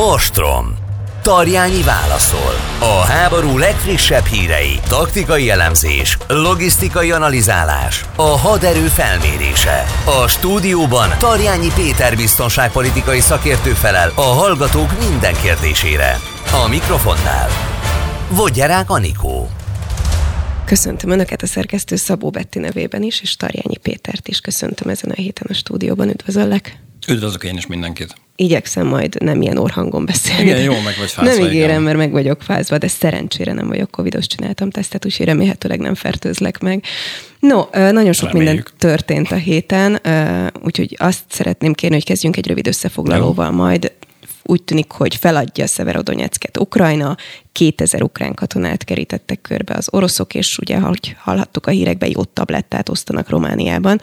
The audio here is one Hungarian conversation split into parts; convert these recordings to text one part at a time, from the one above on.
Ostrom. Tarjányi válaszol. A háború legfrissebb hírei, taktikai elemzés, logisztikai analizálás, a haderő felmérése. A stúdióban Tarjányi Péter biztonságpolitikai szakértő felel a hallgatók minden kérdésére. A mikrofonnál Vogyarák Anikó. Köszöntöm Önöket a szerkesztő Szabó Betti nevében is, és Tarjányi Pétert is köszöntöm ezen a héten a stúdióban. Üdvözöllek! Üdvözlök én is mindenkit! Igyekszem majd nem ilyen orhangon beszélni. Igen, jó, meg vagy fázva. Nem ígérem, igen. mert meg vagyok fázva, de szerencsére nem vagyok covidos, csináltam tesztet, úgyhogy remélhetőleg nem fertőzlek meg. No, nagyon sok Reméljük. minden történt a héten, úgyhogy azt szeretném kérni, hogy kezdjünk egy rövid összefoglalóval, majd úgy tűnik, hogy feladja Severodonyecket Ukrajna, 2000 ukrán katonát kerítettek körbe az oroszok, és ugye, ahogy hallhattuk a hírekben, jó tablettát osztanak Romániában,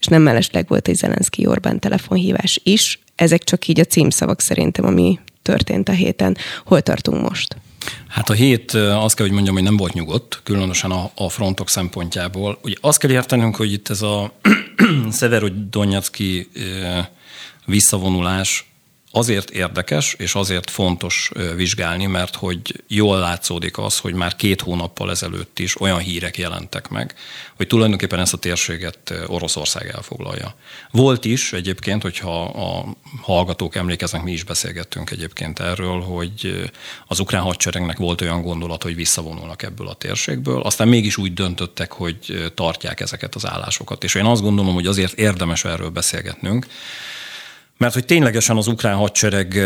és nem mellesleg volt egy Zelenszky Orbán telefonhívás is. Ezek csak így a címszavak szerintem, ami történt a héten. Hol tartunk most? Hát a hét azt kell, hogy mondjam, hogy nem volt nyugodt, különösen a, a frontok szempontjából. Ugye azt kell értenünk, hogy itt ez a Severodonyacki visszavonulás azért érdekes, és azért fontos vizsgálni, mert hogy jól látszódik az, hogy már két hónappal ezelőtt is olyan hírek jelentek meg, hogy tulajdonképpen ezt a térséget Oroszország elfoglalja. Volt is egyébként, hogyha a hallgatók emlékeznek, mi is beszélgettünk egyébként erről, hogy az ukrán hadseregnek volt olyan gondolat, hogy visszavonulnak ebből a térségből, aztán mégis úgy döntöttek, hogy tartják ezeket az állásokat. És én azt gondolom, hogy azért érdemes erről beszélgetnünk, mert hogy ténylegesen az ukrán hadsereg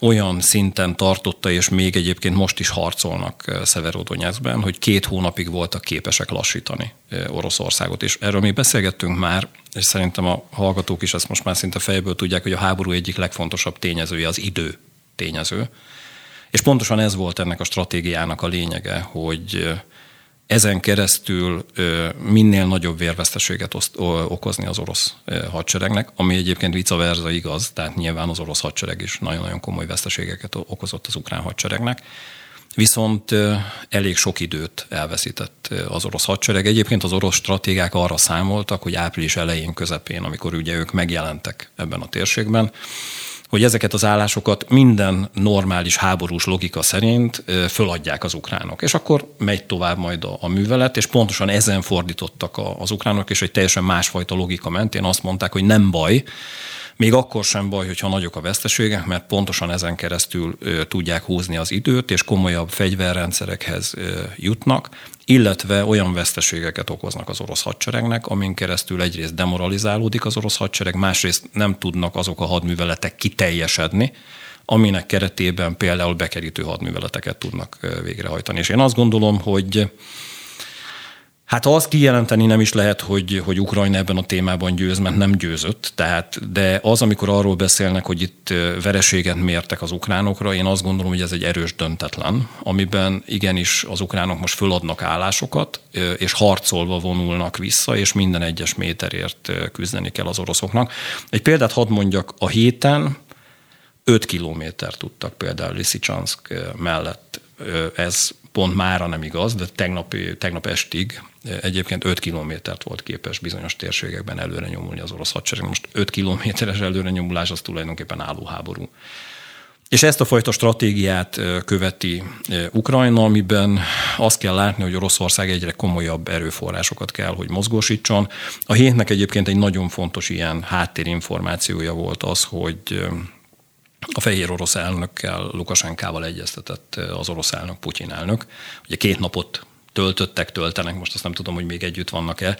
olyan szinten tartotta, és még egyébként most is harcolnak Szeverodonyászben, hogy két hónapig voltak képesek lassítani Oroszországot. És erről még beszélgettünk már, és szerintem a hallgatók is ezt most már szinte fejből tudják, hogy a háború egyik legfontosabb tényezője az idő tényező. És pontosan ez volt ennek a stratégiának a lényege, hogy ezen keresztül minél nagyobb vérveszteséget okozni az orosz hadseregnek, ami egyébként vice versa igaz, tehát nyilván az orosz hadsereg is nagyon-nagyon komoly veszteségeket okozott az ukrán hadseregnek. Viszont elég sok időt elveszített az orosz hadsereg. Egyébként az orosz stratégák arra számoltak, hogy április elején, közepén, amikor ugye ők megjelentek ebben a térségben, hogy ezeket az állásokat minden normális háborús logika szerint föladják az ukránok. És akkor megy tovább majd a, a művelet, és pontosan ezen fordítottak az ukránok, és egy teljesen másfajta logika mentén azt mondták, hogy nem baj, még akkor sem baj, hogyha nagyok a veszteségek, mert pontosan ezen keresztül ö, tudják húzni az időt, és komolyabb fegyverrendszerekhez ö, jutnak, illetve olyan veszteségeket okoznak az orosz hadseregnek, amin keresztül egyrészt demoralizálódik az orosz hadsereg, másrészt nem tudnak azok a hadműveletek kiteljesedni, aminek keretében például bekerítő hadműveleteket tudnak végrehajtani. És én azt gondolom, hogy Hát azt kijelenteni nem is lehet, hogy, hogy Ukrajna ebben a témában győz, mert nem győzött. Tehát, de az, amikor arról beszélnek, hogy itt vereséget mértek az ukránokra, én azt gondolom, hogy ez egy erős döntetlen, amiben igenis az ukránok most föladnak állásokat, és harcolva vonulnak vissza, és minden egyes méterért küzdeni kell az oroszoknak. Egy példát hadd mondjak, a héten 5 kilométer tudtak például Lysychansk mellett. Ez pont mára nem igaz, de tegnap, tegnap estig egyébként 5 kilométert volt képes bizonyos térségekben előre nyomulni az orosz hadsereg. Most 5 kilométeres előre nyomulás az tulajdonképpen állóháború. És ezt a fajta stratégiát követi Ukrajna, amiben azt kell látni, hogy Oroszország egyre komolyabb erőforrásokat kell, hogy mozgósítson. A hétnek egyébként egy nagyon fontos ilyen háttérinformációja volt az, hogy a fehér orosz elnökkel, Lukasenkával egyeztetett az orosz elnök, Putyin elnök. Ugye két napot töltöttek, töltenek, most azt nem tudom, hogy még együtt vannak-e,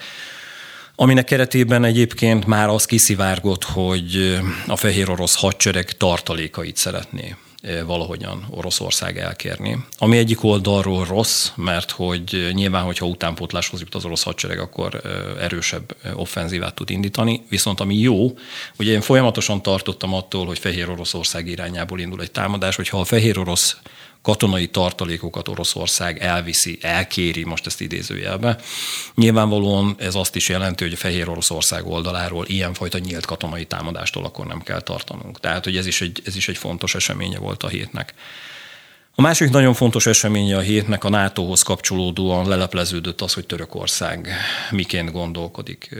aminek keretében egyébként már az kiszivárgott, hogy a fehér orosz hadsereg tartalékait szeretné valahogyan Oroszország elkérni. Ami egyik oldalról rossz, mert hogy nyilván, hogyha utánpótláshoz jut az orosz hadsereg, akkor erősebb offenzívát tud indítani. Viszont ami jó, ugye én folyamatosan tartottam attól, hogy Fehér Oroszország irányából indul egy támadás, hogyha a Fehér Orosz katonai tartalékokat Oroszország elviszi, elkéri, most ezt idézőjelbe. Nyilvánvalóan ez azt is jelenti, hogy a Fehér Oroszország oldaláról ilyenfajta nyílt katonai támadástól akkor nem kell tartanunk. Tehát, hogy ez is egy, ez is egy fontos eseménye volt a hétnek. A másik nagyon fontos eseménye a hétnek a NATO-hoz kapcsolódóan lelepleződött az, hogy Törökország miként gondolkodik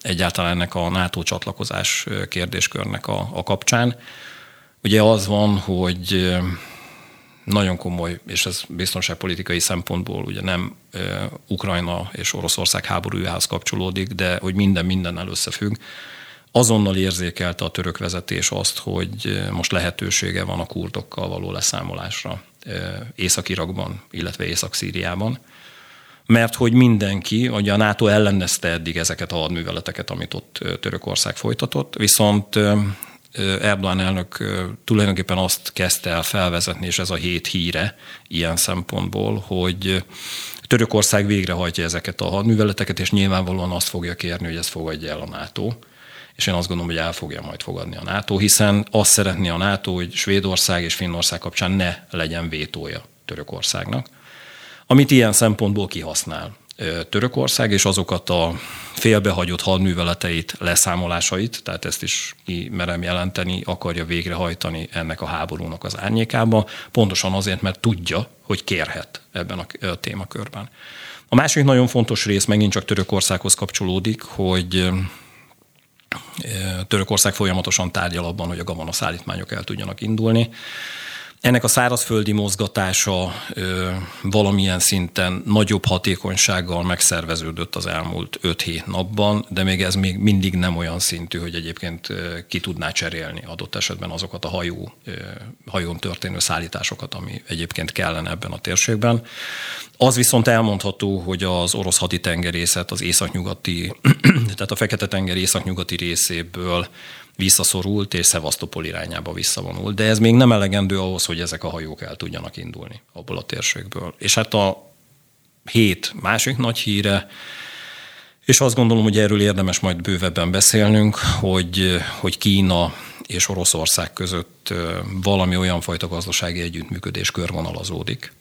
egyáltalán ennek a NATO csatlakozás kérdéskörnek a, a kapcsán. Ugye az van, hogy nagyon komoly, és ez biztonságpolitikai szempontból ugye nem Ukrajna és Oroszország háborújához kapcsolódik, de hogy minden mindennel összefügg. Azonnal érzékelte a török vezetés azt, hogy most lehetősége van a kurdokkal való leszámolásra Észak-Irakban, illetve Észak-Szíriában mert hogy mindenki, ugye a NATO ellenezte eddig ezeket a hadműveleteket, amit ott Törökország folytatott, viszont Erdogan elnök tulajdonképpen azt kezdte el felvezetni, és ez a hét híre ilyen szempontból, hogy Törökország végrehajtja ezeket a hadműveleteket, és nyilvánvalóan azt fogja kérni, hogy ezt fogadja el a NATO. És én azt gondolom, hogy el fogja majd fogadni a NATO, hiszen azt szeretné a NATO, hogy Svédország és Finnország kapcsán ne legyen vétója Törökországnak, amit ilyen szempontból kihasznál. Törökország, és azokat a félbehagyott hadműveleteit, leszámolásait, tehát ezt is merem jelenteni, akarja végrehajtani ennek a háborúnak az árnyékába, pontosan azért, mert tudja, hogy kérhet ebben a témakörben. A másik nagyon fontos rész megint csak Törökországhoz kapcsolódik, hogy Törökország folyamatosan tárgyal abban, hogy a gabona szállítmányok el tudjanak indulni. Ennek a szárazföldi mozgatása ö, valamilyen szinten nagyobb hatékonysággal megszerveződött az elmúlt 5-7 napban, de még ez még mindig nem olyan szintű, hogy egyébként ki tudná cserélni adott esetben azokat a hajó, ö, hajón történő szállításokat, ami egyébként kellene ebben a térségben. Az viszont elmondható, hogy az orosz haditengerészet az északnyugati, tehát a Fekete-tenger északnyugati részéből visszaszorult és Szevasztopol irányába visszavonult. De ez még nem elegendő ahhoz, hogy ezek a hajók el tudjanak indulni abból a térségből. És hát a hét másik nagy híre, és azt gondolom, hogy erről érdemes majd bővebben beszélnünk, hogy, hogy Kína és Oroszország között valami olyan fajta gazdasági együttműködés körvonalazódik,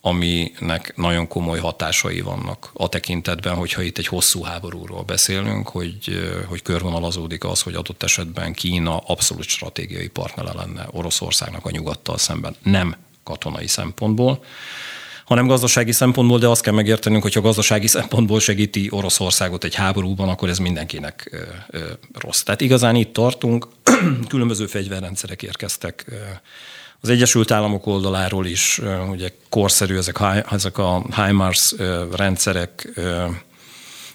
aminek nagyon komoly hatásai vannak a tekintetben, hogyha itt egy hosszú háborúról beszélünk, hogy, hogy körvonalazódik az, hogy adott esetben Kína abszolút stratégiai partnere lenne Oroszországnak a nyugattal szemben, nem katonai szempontból, hanem gazdasági szempontból, de azt kell megértenünk, hogy ha gazdasági szempontból segíti Oroszországot egy háborúban, akkor ez mindenkinek rossz. Tehát igazán itt tartunk, különböző fegyverrendszerek érkeztek az Egyesült Államok oldaláról is ugye korszerű ezek, ezek a HIMARS rendszerek,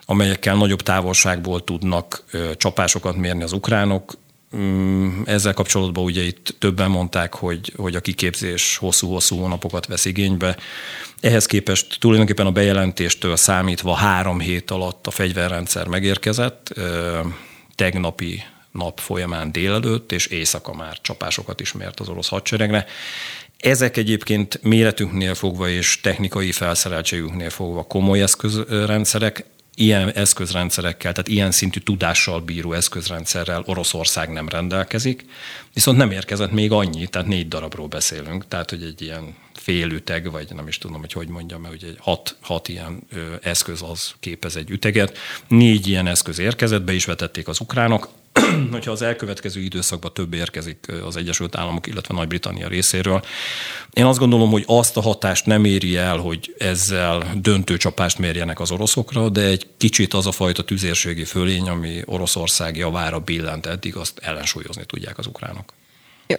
amelyekkel nagyobb távolságból tudnak csapásokat mérni az ukránok. Mm, ezzel kapcsolatban ugye itt többen mondták, hogy, hogy a kiképzés hosszú-hosszú hónapokat vesz igénybe. Ehhez képest tulajdonképpen a bejelentéstől számítva három hét alatt a fegyverrendszer megérkezett. Tegnapi nap folyamán délelőtt, és éjszaka már csapásokat ismert az orosz hadseregre. Ezek egyébként méretünknél fogva és technikai felszereltségünknél fogva komoly eszközrendszerek, ilyen eszközrendszerekkel, tehát ilyen szintű tudással bíró eszközrendszerrel Oroszország nem rendelkezik, viszont nem érkezett még annyi, tehát négy darabról beszélünk, tehát hogy egy ilyen félüteg, vagy nem is tudom, hogy hogy mondjam, mert egy hat, hat ilyen eszköz az képez egy üteget. Négy ilyen eszköz érkezett, be is vetették az ukránok, hogyha az elkövetkező időszakban több érkezik az Egyesült Államok, illetve Nagy-Britannia részéről. Én azt gondolom, hogy azt a hatást nem éri el, hogy ezzel döntő csapást mérjenek az oroszokra, de egy kicsit az a fajta tüzérségi fölény, ami Oroszország javára billent eddig, azt ellensúlyozni tudják az ukránok.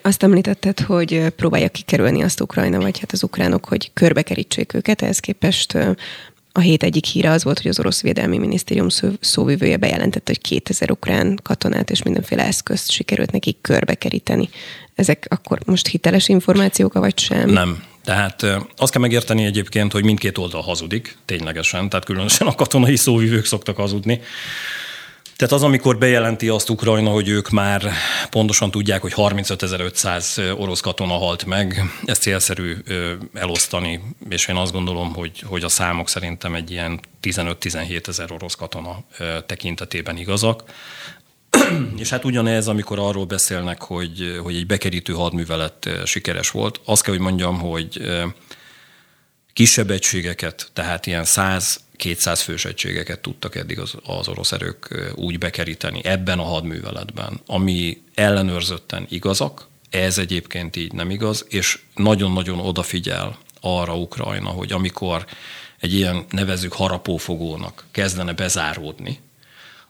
Azt említetted, hogy próbálja kikerülni azt Ukrajna, vagy hát az ukránok, hogy körbekerítsék őket, ehhez képest a hét egyik híre az volt, hogy az orosz védelmi minisztérium szóvivője bejelentette, hogy 2000 ukrán katonát és mindenféle eszközt sikerült nekik körbekeríteni. Ezek akkor most hiteles információk, vagy sem? Nem. Tehát azt kell megérteni egyébként, hogy mindkét oldal hazudik, ténylegesen, tehát különösen a katonai szóvivők szoktak hazudni. Tehát az, amikor bejelenti azt Ukrajna, hogy ők már pontosan tudják, hogy 35.500 orosz katona halt meg, ezt célszerű elosztani, és én azt gondolom, hogy, hogy a számok szerintem egy ilyen 15-17 ezer orosz katona tekintetében igazak. És hát ugyanez, amikor arról beszélnek, hogy, hogy egy bekerítő hadművelet sikeres volt, azt kell, hogy mondjam, hogy kisebb egységeket, tehát ilyen 100-200 fős egységeket tudtak eddig az, az orosz erők úgy bekeríteni ebben a hadműveletben, ami ellenőrzötten igazak, ez egyébként így nem igaz, és nagyon-nagyon odafigyel arra Ukrajna, hogy amikor egy ilyen nevezük harapófogónak kezdene bezáródni,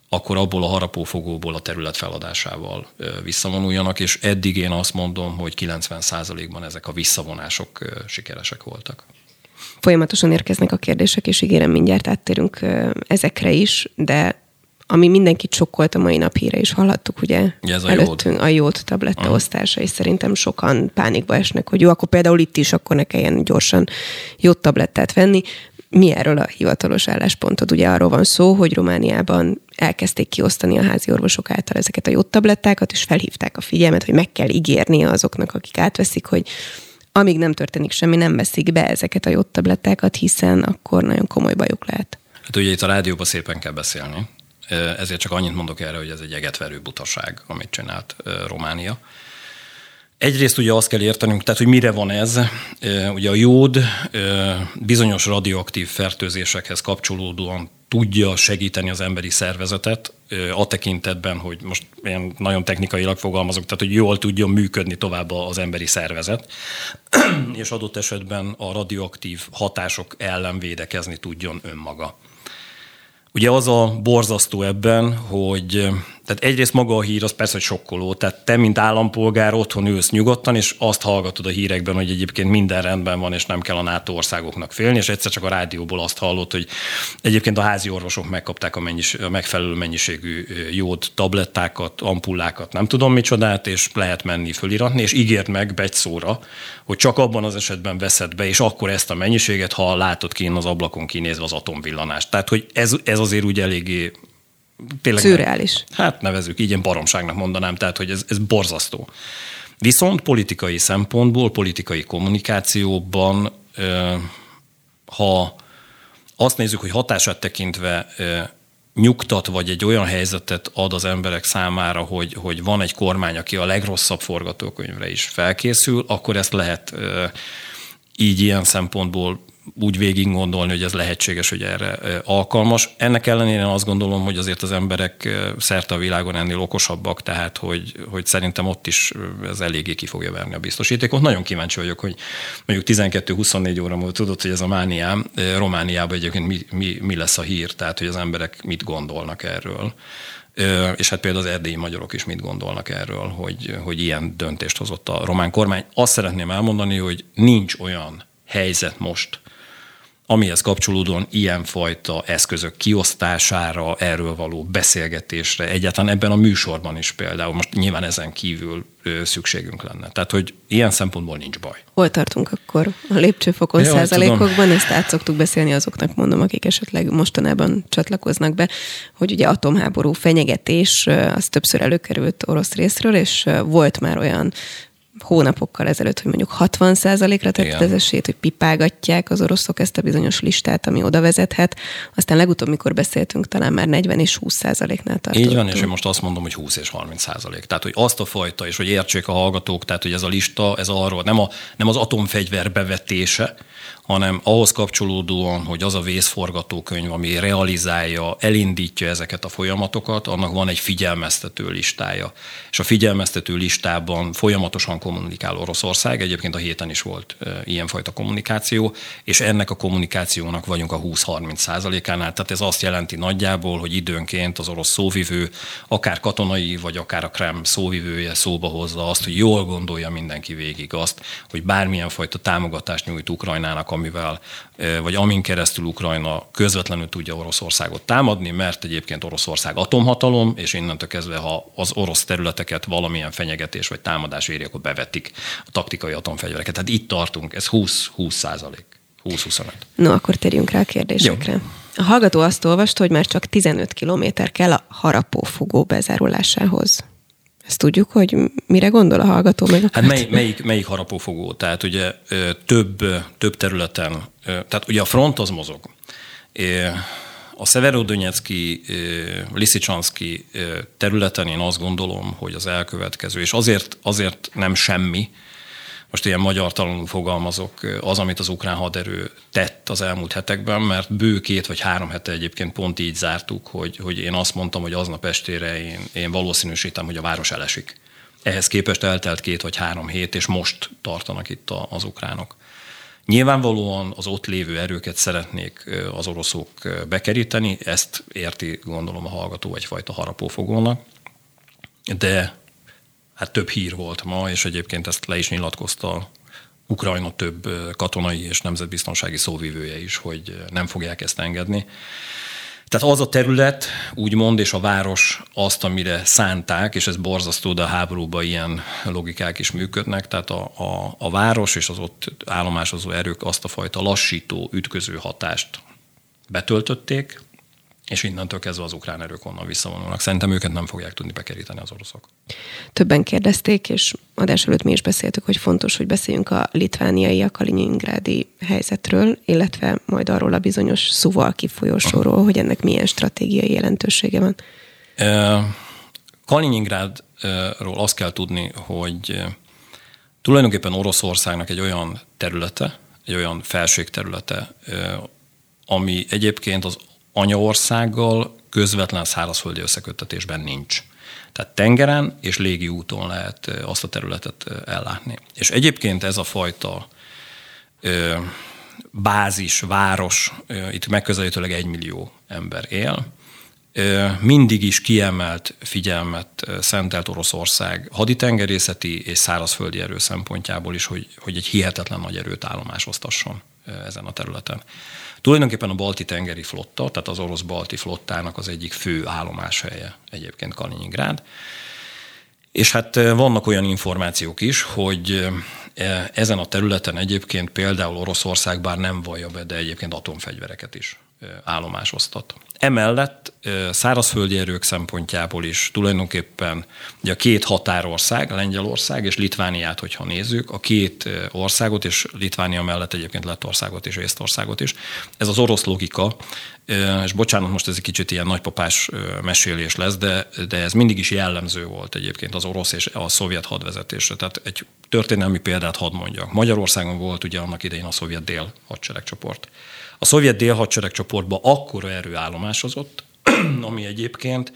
akkor abból a harapófogóból a terület feladásával visszavonuljanak, és eddig én azt mondom, hogy 90%-ban ezek a visszavonások sikeresek voltak. Folyamatosan érkeznek a kérdések, és ígérem, mindjárt áttérünk ezekre is, de ami mindenkit sokkolt a mai nap híre is hallhattuk, ugye ez a előttünk, jód. a jót tabletta uh-huh. osztása, és szerintem sokan pánikba esnek, hogy jó, akkor például itt is akkor ne kelljen gyorsan jót tablettát venni. Mi erről a hivatalos álláspontod? Ugye arról van szó, hogy Romániában elkezdték kiosztani a házi orvosok által ezeket a jót tablettákat, és felhívták a figyelmet, hogy meg kell ígérni azoknak, akik átveszik, hogy amíg nem történik semmi, nem veszik be ezeket a jót tablettákat, hiszen akkor nagyon komoly bajuk lehet. Hát ugye itt a rádióban szépen kell beszélni, ezért csak annyit mondok erre, hogy ez egy egetverő butaság, amit csinált Románia. Egyrészt ugye azt kell értenünk, tehát hogy mire van ez. Ugye a jód bizonyos radioaktív fertőzésekhez kapcsolódóan tudja segíteni az emberi szervezetet a tekintetben, hogy most én nagyon technikailag fogalmazok, tehát hogy jól tudjon működni tovább az emberi szervezet, és adott esetben a radioaktív hatások ellen védekezni tudjon önmaga. Ugye az a borzasztó ebben, hogy tehát egyrészt maga a hír az persze, hogy sokkoló. Tehát te, mint állampolgár otthon ülsz nyugodtan, és azt hallgatod a hírekben, hogy egyébként minden rendben van, és nem kell a NATO országoknak félni, és egyszer csak a rádióból azt hallott, hogy egyébként a házi orvosok megkapták a, mennyis, a megfelelő mennyiségű jód tablettákat, ampullákat, nem tudom micsodát, és lehet menni föliratni, és ígért meg szóra, hogy csak abban az esetben veszed be, és akkor ezt a mennyiséget, ha látod ki az ablakon kinézve az atomvillanást. Tehát, hogy ez, ez azért úgy eléggé tényleg... Szürreális. Hát nevezük, így én baromságnak mondanám, tehát hogy ez, ez borzasztó. Viszont politikai szempontból, politikai kommunikációban, ha azt nézzük, hogy hatását tekintve nyugtat, vagy egy olyan helyzetet ad az emberek számára, hogy, hogy van egy kormány, aki a legrosszabb forgatókönyvre is felkészül, akkor ezt lehet így ilyen szempontból úgy végig gondolni, hogy ez lehetséges, hogy erre alkalmas. Ennek ellenére azt gondolom, hogy azért az emberek szerte a világon ennél okosabbak, tehát hogy, hogy szerintem ott is ez eléggé ki fogja verni a biztosítékot. Nagyon kíváncsi vagyok, hogy mondjuk 12-24 óra múlva tudod, hogy ez a mániám Romániában egyébként mi, mi, mi lesz a hír, tehát hogy az emberek mit gondolnak erről. És hát például az erdélyi magyarok is mit gondolnak erről, hogy, hogy ilyen döntést hozott a román kormány. Azt szeretném elmondani, hogy nincs olyan helyzet most, amihez kapcsolódóan ilyenfajta eszközök kiosztására, erről való beszélgetésre, egyáltalán ebben a műsorban is például, most nyilván ezen kívül szükségünk lenne. Tehát, hogy ilyen szempontból nincs baj. Hol tartunk akkor a lépcsőfokon ja, százalékokban? Tudom. Ezt át szoktuk beszélni azoknak, mondom, akik esetleg mostanában csatlakoznak be, hogy ugye atomháború fenyegetés, az többször előkerült orosz részről, és volt már olyan hónapokkal ezelőtt, hogy mondjuk 60%-ra tett az esélyt, hogy pipálgatják az oroszok ezt a bizonyos listát, ami oda vezethet. Aztán legutóbb, mikor beszéltünk, talán már 40 és 20%-nál tartottunk. Így van, és én most azt mondom, hogy 20 és 30 százalék. Tehát, hogy azt a fajta, és hogy értsék a hallgatók, tehát, hogy ez a lista, ez arról nem, a, nem az atomfegyver bevetése, hanem ahhoz kapcsolódóan, hogy az a vészforgatókönyv, ami realizálja, elindítja ezeket a folyamatokat, annak van egy figyelmeztető listája. És a figyelmeztető listában folyamatosan kommunikál Oroszország, egyébként a héten is volt ilyenfajta kommunikáció, és ennek a kommunikációnak vagyunk a 20-30 százalékánál, tehát ez azt jelenti nagyjából, hogy időnként az orosz szóvivő, akár katonai, vagy akár a Krem szóvivője szóba hozza azt, hogy jól gondolja mindenki végig azt, hogy bármilyen fajta támogatást nyújt Ukrajnának, amivel, vagy amin keresztül Ukrajna közvetlenül tudja Oroszországot támadni, mert egyébként Oroszország atomhatalom, és innentől kezdve, ha az orosz területeket valamilyen fenyegetés vagy támadás éri, akkor bevetik a taktikai atomfegyvereket. Tehát itt tartunk, ez 20-20 százalék. 20-25. No, akkor térjünk rá a kérdésekre. Jó. A hallgató azt olvasta, hogy már csak 15 kilométer kell a harapófogó bezárulásához. Ezt tudjuk, hogy mire gondol a hallgató meg? Hát mely, melyik, melyik harapófogó? Tehát ugye több, több területen, tehát ugye a front az mozog. A Severodonetszki, Liszicsanszki területen én azt gondolom, hogy az elkövetkező, és azért, azért nem semmi, most ilyen magyar talanul fogalmazok, az, amit az ukrán haderő tett az elmúlt hetekben, mert bő két vagy három hete egyébként pont így zártuk, hogy, hogy én azt mondtam, hogy aznap estére én, én valószínűsítem, hogy a város elesik. Ehhez képest eltelt két vagy három hét, és most tartanak itt az ukránok. Nyilvánvalóan az ott lévő erőket szeretnék az oroszok bekeríteni, ezt érti gondolom a hallgató egyfajta harapófogónak, de hát több hír volt ma, és egyébként ezt le is nyilatkozta Ukrajna több katonai és nemzetbiztonsági szóvivője is, hogy nem fogják ezt engedni. Tehát az a terület, úgymond, és a város azt, amire szánták, és ez borzasztó, de a háborúban ilyen logikák is működnek, tehát a, a, a város és az ott állomásozó erők azt a fajta lassító, ütköző hatást betöltötték, és innentől kezdve az ukrán erők onnan visszavonulnak. Szerintem őket nem fogják tudni bekeríteni az oroszok. Többen kérdezték, és adás előtt mi is beszéltük, hogy fontos, hogy beszéljünk a litvániai, a kaliningrádi helyzetről, illetve majd arról a bizonyos Szuvalki folyosóról, hogy ennek milyen stratégiai jelentősége van. Kaliningrádról azt kell tudni, hogy tulajdonképpen Oroszországnak egy olyan területe, egy olyan felségterülete, ami egyébként az anyaországgal közvetlen szárazföldi összeköttetésben nincs. Tehát tengeren és légi úton lehet azt a területet ellátni. És egyébként ez a fajta ö, bázis, város, ö, itt megközelítőleg egy millió ember él, ö, mindig is kiemelt figyelmet szentelt Oroszország haditengerészeti és szárazföldi erő szempontjából is, hogy, hogy egy hihetetlen nagy erőt állomásoztasson ezen a területen. Tulajdonképpen a balti tengeri flotta, tehát az orosz balti flottának az egyik fő állomáshelye egyébként Kaliningrád. És hát eh, vannak olyan információk is, hogy eh, ezen a területen egyébként például Oroszország bár nem vallja be, de egyébként atomfegyvereket is eh, állomásoztat. Emellett szárazföldi erők szempontjából is tulajdonképpen ugye a két határország, Lengyelország és Litvániát, hogyha nézzük, a két országot, és Litvánia mellett egyébként Lettországot és Észtországot is. Ez az orosz logika, és bocsánat, most ez egy kicsit ilyen nagypapás mesélés lesz, de, de ez mindig is jellemző volt egyébként az orosz és a szovjet hadvezetésre. Tehát egy történelmi példát hadd mondjak. Magyarországon volt ugye annak idején a szovjet dél hadseregcsoport. A szovjet délhadseregcsoportban akkora erő állomásozott, ami egyébként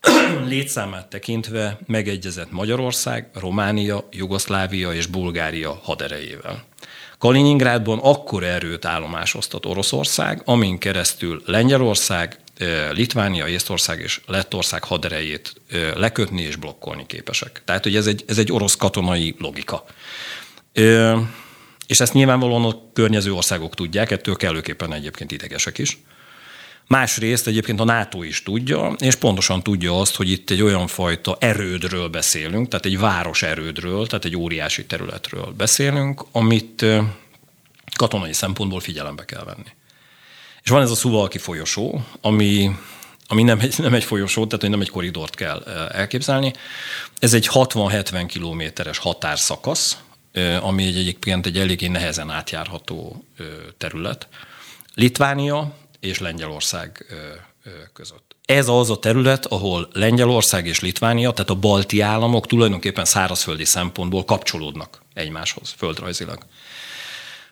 létszámát tekintve megegyezett Magyarország, Románia, Jugoszlávia és Bulgária haderejével. Kaliningrádban akkor erőt állomásoztat Oroszország, amin keresztül Lengyelország, Litvánia, Észtország és Lettország haderejét lekötni és blokkolni képesek. Tehát, hogy ez egy, ez egy orosz katonai logika. És ezt nyilvánvalóan a környező országok tudják, ettől kellőképpen egyébként idegesek is. Másrészt egyébként a NATO is tudja, és pontosan tudja azt, hogy itt egy olyan fajta erődről beszélünk, tehát egy város erődről, tehát egy óriási területről beszélünk, amit katonai szempontból figyelembe kell venni. És van ez a Szuvalki folyosó, ami, ami nem, egy, nem egy folyosó, tehát nem egy koridort kell elképzelni. Ez egy 60-70 kilométeres határszakasz, ami egy egyébként egy eléggé nehezen átjárható terület. Litvánia és Lengyelország között. Ez az a terület, ahol Lengyelország és Litvánia, tehát a balti államok tulajdonképpen szárazföldi szempontból kapcsolódnak egymáshoz földrajzilag.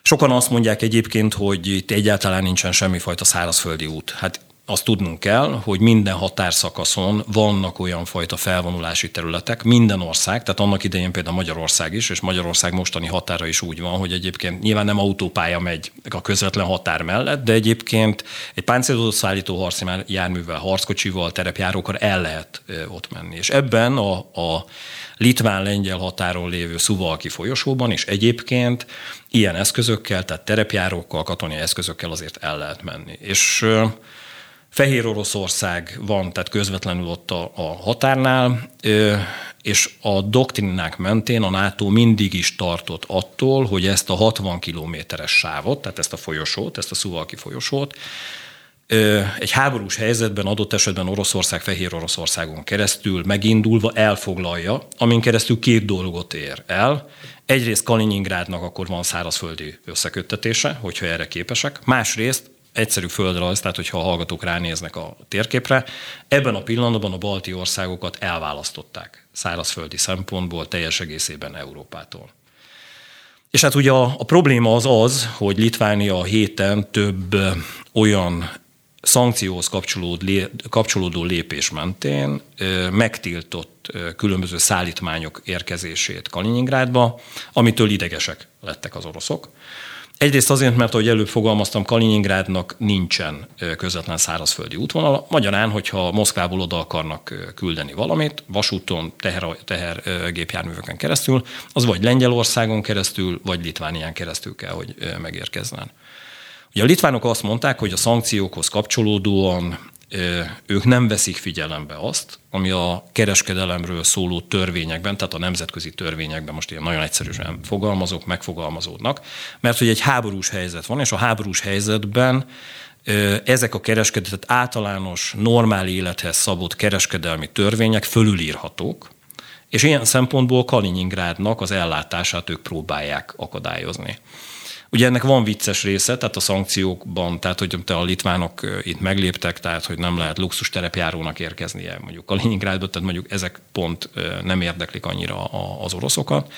Sokan azt mondják egyébként, hogy itt egyáltalán nincsen semmifajta szárazföldi út. Hát azt tudnunk kell, hogy minden határszakaszon vannak olyan fajta felvonulási területek, minden ország, tehát annak idején például Magyarország is, és Magyarország mostani határa is úgy van, hogy egyébként nyilván nem autópálya megy a közvetlen határ mellett, de egyébként egy páncélzott szállító harci járművel, harckocsival, terepjárókkal el lehet ott menni. És ebben a, a litván-lengyel határon lévő Szuvalki folyosóban is egyébként ilyen eszközökkel, tehát terepjárókkal, katonai eszközökkel azért el lehet menni. És Fehér Oroszország van, tehát közvetlenül ott a, a határnál, és a doktrinák mentén a NATO mindig is tartott attól, hogy ezt a 60 kilométeres sávot, tehát ezt a folyosót, ezt a Szuvalki folyosót, egy háborús helyzetben adott esetben Oroszország Fehér Oroszországon keresztül megindulva elfoglalja, amin keresztül két dolgot ér el. Egyrészt Kaliningrádnak akkor van szárazföldi összeköttetése, hogyha erre képesek. Másrészt egyszerű földrajz, tehát hogyha a hallgatók ránéznek a térképre, ebben a pillanatban a balti országokat elválasztották szárazföldi szempontból teljes egészében Európától. És hát ugye a, a probléma az az, hogy Litvánia a héten több olyan szankcióhoz kapcsolódó lépés mentén megtiltott különböző szállítmányok érkezését Kaliningrádba, amitől idegesek lettek az oroszok Egyrészt azért, mert ahogy előbb fogalmaztam, Kaliningrádnak nincsen közvetlen szárazföldi útvonal. Magyarán, hogyha Moszkvából oda akarnak küldeni valamit, vasúton, teher, tehergépjárműveken keresztül, az vagy Lengyelországon keresztül, vagy Litvánián keresztül kell, hogy megérkezzen. Ugye a litvánok azt mondták, hogy a szankciókhoz kapcsolódóan ők nem veszik figyelembe azt, ami a kereskedelemről szóló törvényekben, tehát a nemzetközi törvényekben, most ilyen nagyon egyszerűen fogalmazok, megfogalmazódnak, mert hogy egy háborús helyzet van, és a háborús helyzetben ezek a kereskedet általános, normál élethez szabott kereskedelmi törvények fölülírhatók, és ilyen szempontból Kaliningrádnak az ellátását ők próbálják akadályozni. Ugye ennek van vicces része, tehát a szankciókban, tehát hogy a litvánok itt megléptek, tehát hogy nem lehet luxus terepjárónak érkeznie mondjuk Kaliningrádba, tehát mondjuk ezek pont nem érdeklik annyira az oroszokat.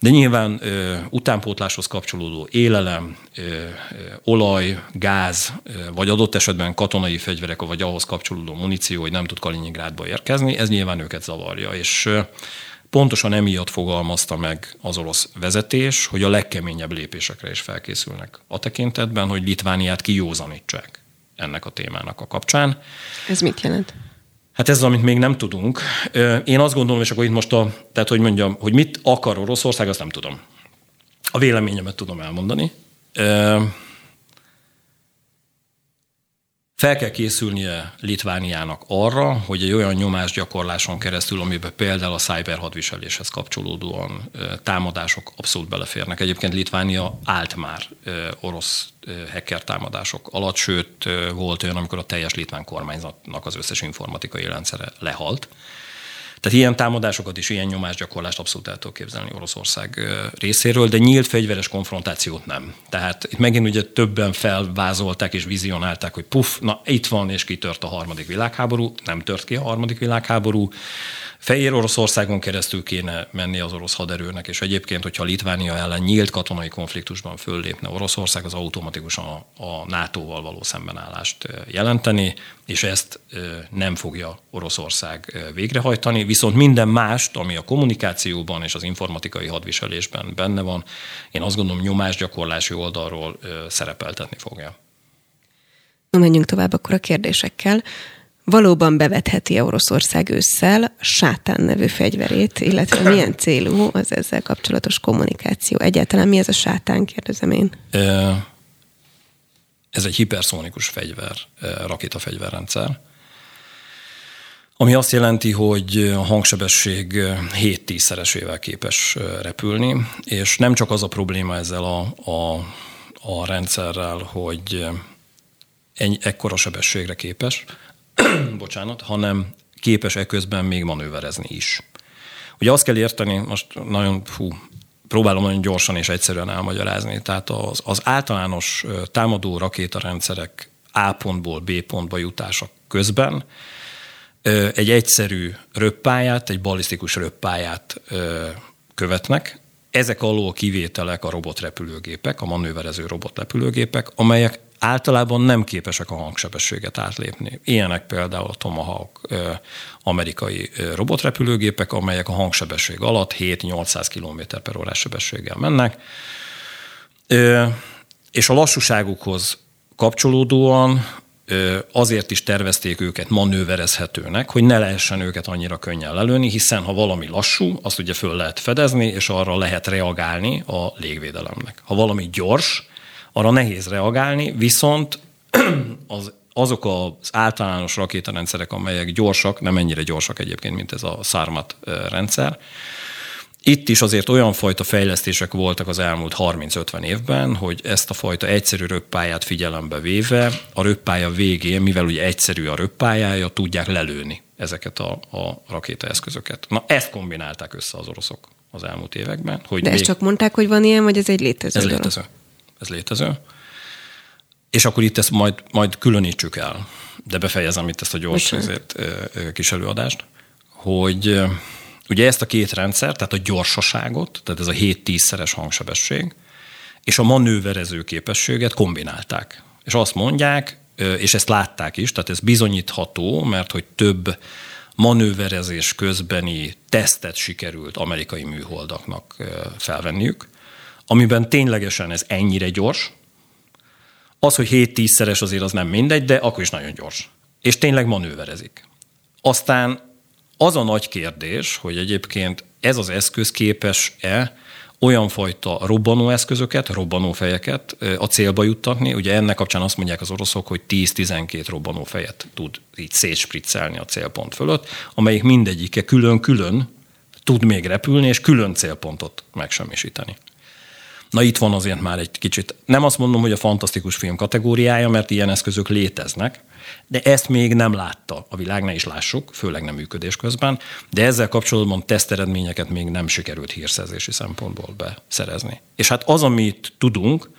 De nyilván ö, utánpótláshoz kapcsolódó élelem, ö, ö, olaj, gáz, ö, vagy adott esetben katonai fegyverek, vagy ahhoz kapcsolódó muníció, hogy nem tud Kaliningrádba érkezni, ez nyilván őket zavarja. És ö, Pontosan emiatt fogalmazta meg az orosz vezetés, hogy a legkeményebb lépésekre is felkészülnek a tekintetben, hogy Litvániát kijózanítsák ennek a témának a kapcsán. Ez mit jelent? Hát ez az, amit még nem tudunk. Én azt gondolom, és akkor itt most a, tehát hogy mondjam, hogy mit akar Oroszország, azt nem tudom. A véleményemet tudom elmondani. Fel kell készülnie Litvániának arra, hogy egy olyan nyomásgyakorláson keresztül, amiben például a cyber hadviseléshez kapcsolódóan támadások abszolút beleférnek. Egyébként Litvánia állt már orosz hacker támadások alatt, sőt volt olyan, amikor a teljes litván kormányzatnak az összes informatikai rendszere lehalt. Tehát ilyen támadásokat és ilyen nyomásgyakorlást abszolút el tudok képzelni Oroszország részéről, de nyílt fegyveres konfrontációt nem. Tehát itt megint ugye többen felvázolták és vizionálták, hogy puff, na itt van és kitört a harmadik világháború, nem tört ki a harmadik világháború. Fehér Oroszországon keresztül kéne menni az orosz haderőnek, és egyébként, hogyha Litvánia ellen nyílt katonai konfliktusban föllépne Oroszország, az automatikusan a, a NATO-val való szembenállást jelenteni, és ezt nem fogja Oroszország végrehajtani, viszont minden mást, ami a kommunikációban és az informatikai hadviselésben benne van, én azt gondolom nyomásgyakorlási oldalról szerepeltetni fogja. Na, menjünk tovább akkor a kérdésekkel valóban bevetheti Oroszország ősszel sátán nevű fegyverét, illetve milyen célú az ezzel kapcsolatos kommunikáció? Egyáltalán mi ez a sátán, kérdezem én? Ez egy hiperszónikus fegyver, rakétafegyverrendszer, ami azt jelenti, hogy a hangsebesség 7-10-szeresével képes repülni, és nem csak az a probléma ezzel a, a, a rendszerrel, hogy egy, ekkora sebességre képes, bocsánat, hanem képes eközben még manőverezni is. Ugye azt kell érteni, most nagyon, fú, próbálom nagyon gyorsan és egyszerűen elmagyarázni, tehát az, az általános támadó rakétarendszerek A pontból B pontba jutása közben egy egyszerű röppáját, egy balisztikus röppáját követnek. Ezek alól kivételek a robotrepülőgépek, a manőverező robotrepülőgépek, amelyek általában nem képesek a hangsebességet átlépni. Ilyenek például a Tomahawk amerikai robotrepülőgépek, amelyek a hangsebesség alatt 7-800 km per órás sebességgel mennek, és a lassúságukhoz kapcsolódóan azért is tervezték őket manőverezhetőnek, hogy ne lehessen őket annyira könnyen lelőni, hiszen ha valami lassú, azt ugye föl lehet fedezni, és arra lehet reagálni a légvédelemnek. Ha valami gyors, arra nehéz reagálni, viszont az, azok az általános rakétarendszerek, amelyek gyorsak, nem ennyire gyorsak egyébként, mint ez a Sarmat rendszer, itt is azért olyan fajta fejlesztések voltak az elmúlt 30-50 évben, hogy ezt a fajta egyszerű röppályát figyelembe véve, a röppálya végén, mivel ugye egyszerű a röppályája, tudják lelőni ezeket a, a rakétaeszközöket. Na ezt kombinálták össze az oroszok az elmúlt években. Hogy De ezt csak mondták, hogy van ilyen, vagy ez egy létező? Ez létező ez létező. És akkor itt ezt majd, majd különítsük el, de befejezem itt ezt a gyors ezért, kis előadást, hogy ugye ezt a két rendszer, tehát a gyorsaságot, tehát ez a 7-10-szeres hangsebesség, és a manőverező képességet kombinálták. És azt mondják, és ezt látták is, tehát ez bizonyítható, mert hogy több manőverezés közbeni tesztet sikerült amerikai műholdaknak felvenniük, amiben ténylegesen ez ennyire gyors, az, hogy 7-10-szeres azért az nem mindegy, de akkor is nagyon gyors. És tényleg manőverezik. Aztán az a nagy kérdés, hogy egyébként ez az eszköz képes-e olyan fajta robbanóeszközöket, robbanófejeket a célba juttatni. Ugye ennek kapcsán azt mondják az oroszok, hogy 10-12 robbanófejet tud így szétspriccelni a célpont fölött, amelyik mindegyike külön-külön tud még repülni, és külön célpontot megsemmisíteni. Na itt van azért már egy kicsit, nem azt mondom, hogy a fantasztikus film kategóriája, mert ilyen eszközök léteznek, de ezt még nem látta a világ, ne is lássuk, főleg nem működés közben, de ezzel kapcsolatban teszteredményeket még nem sikerült hírszerzési szempontból beszerezni. És hát az, amit tudunk,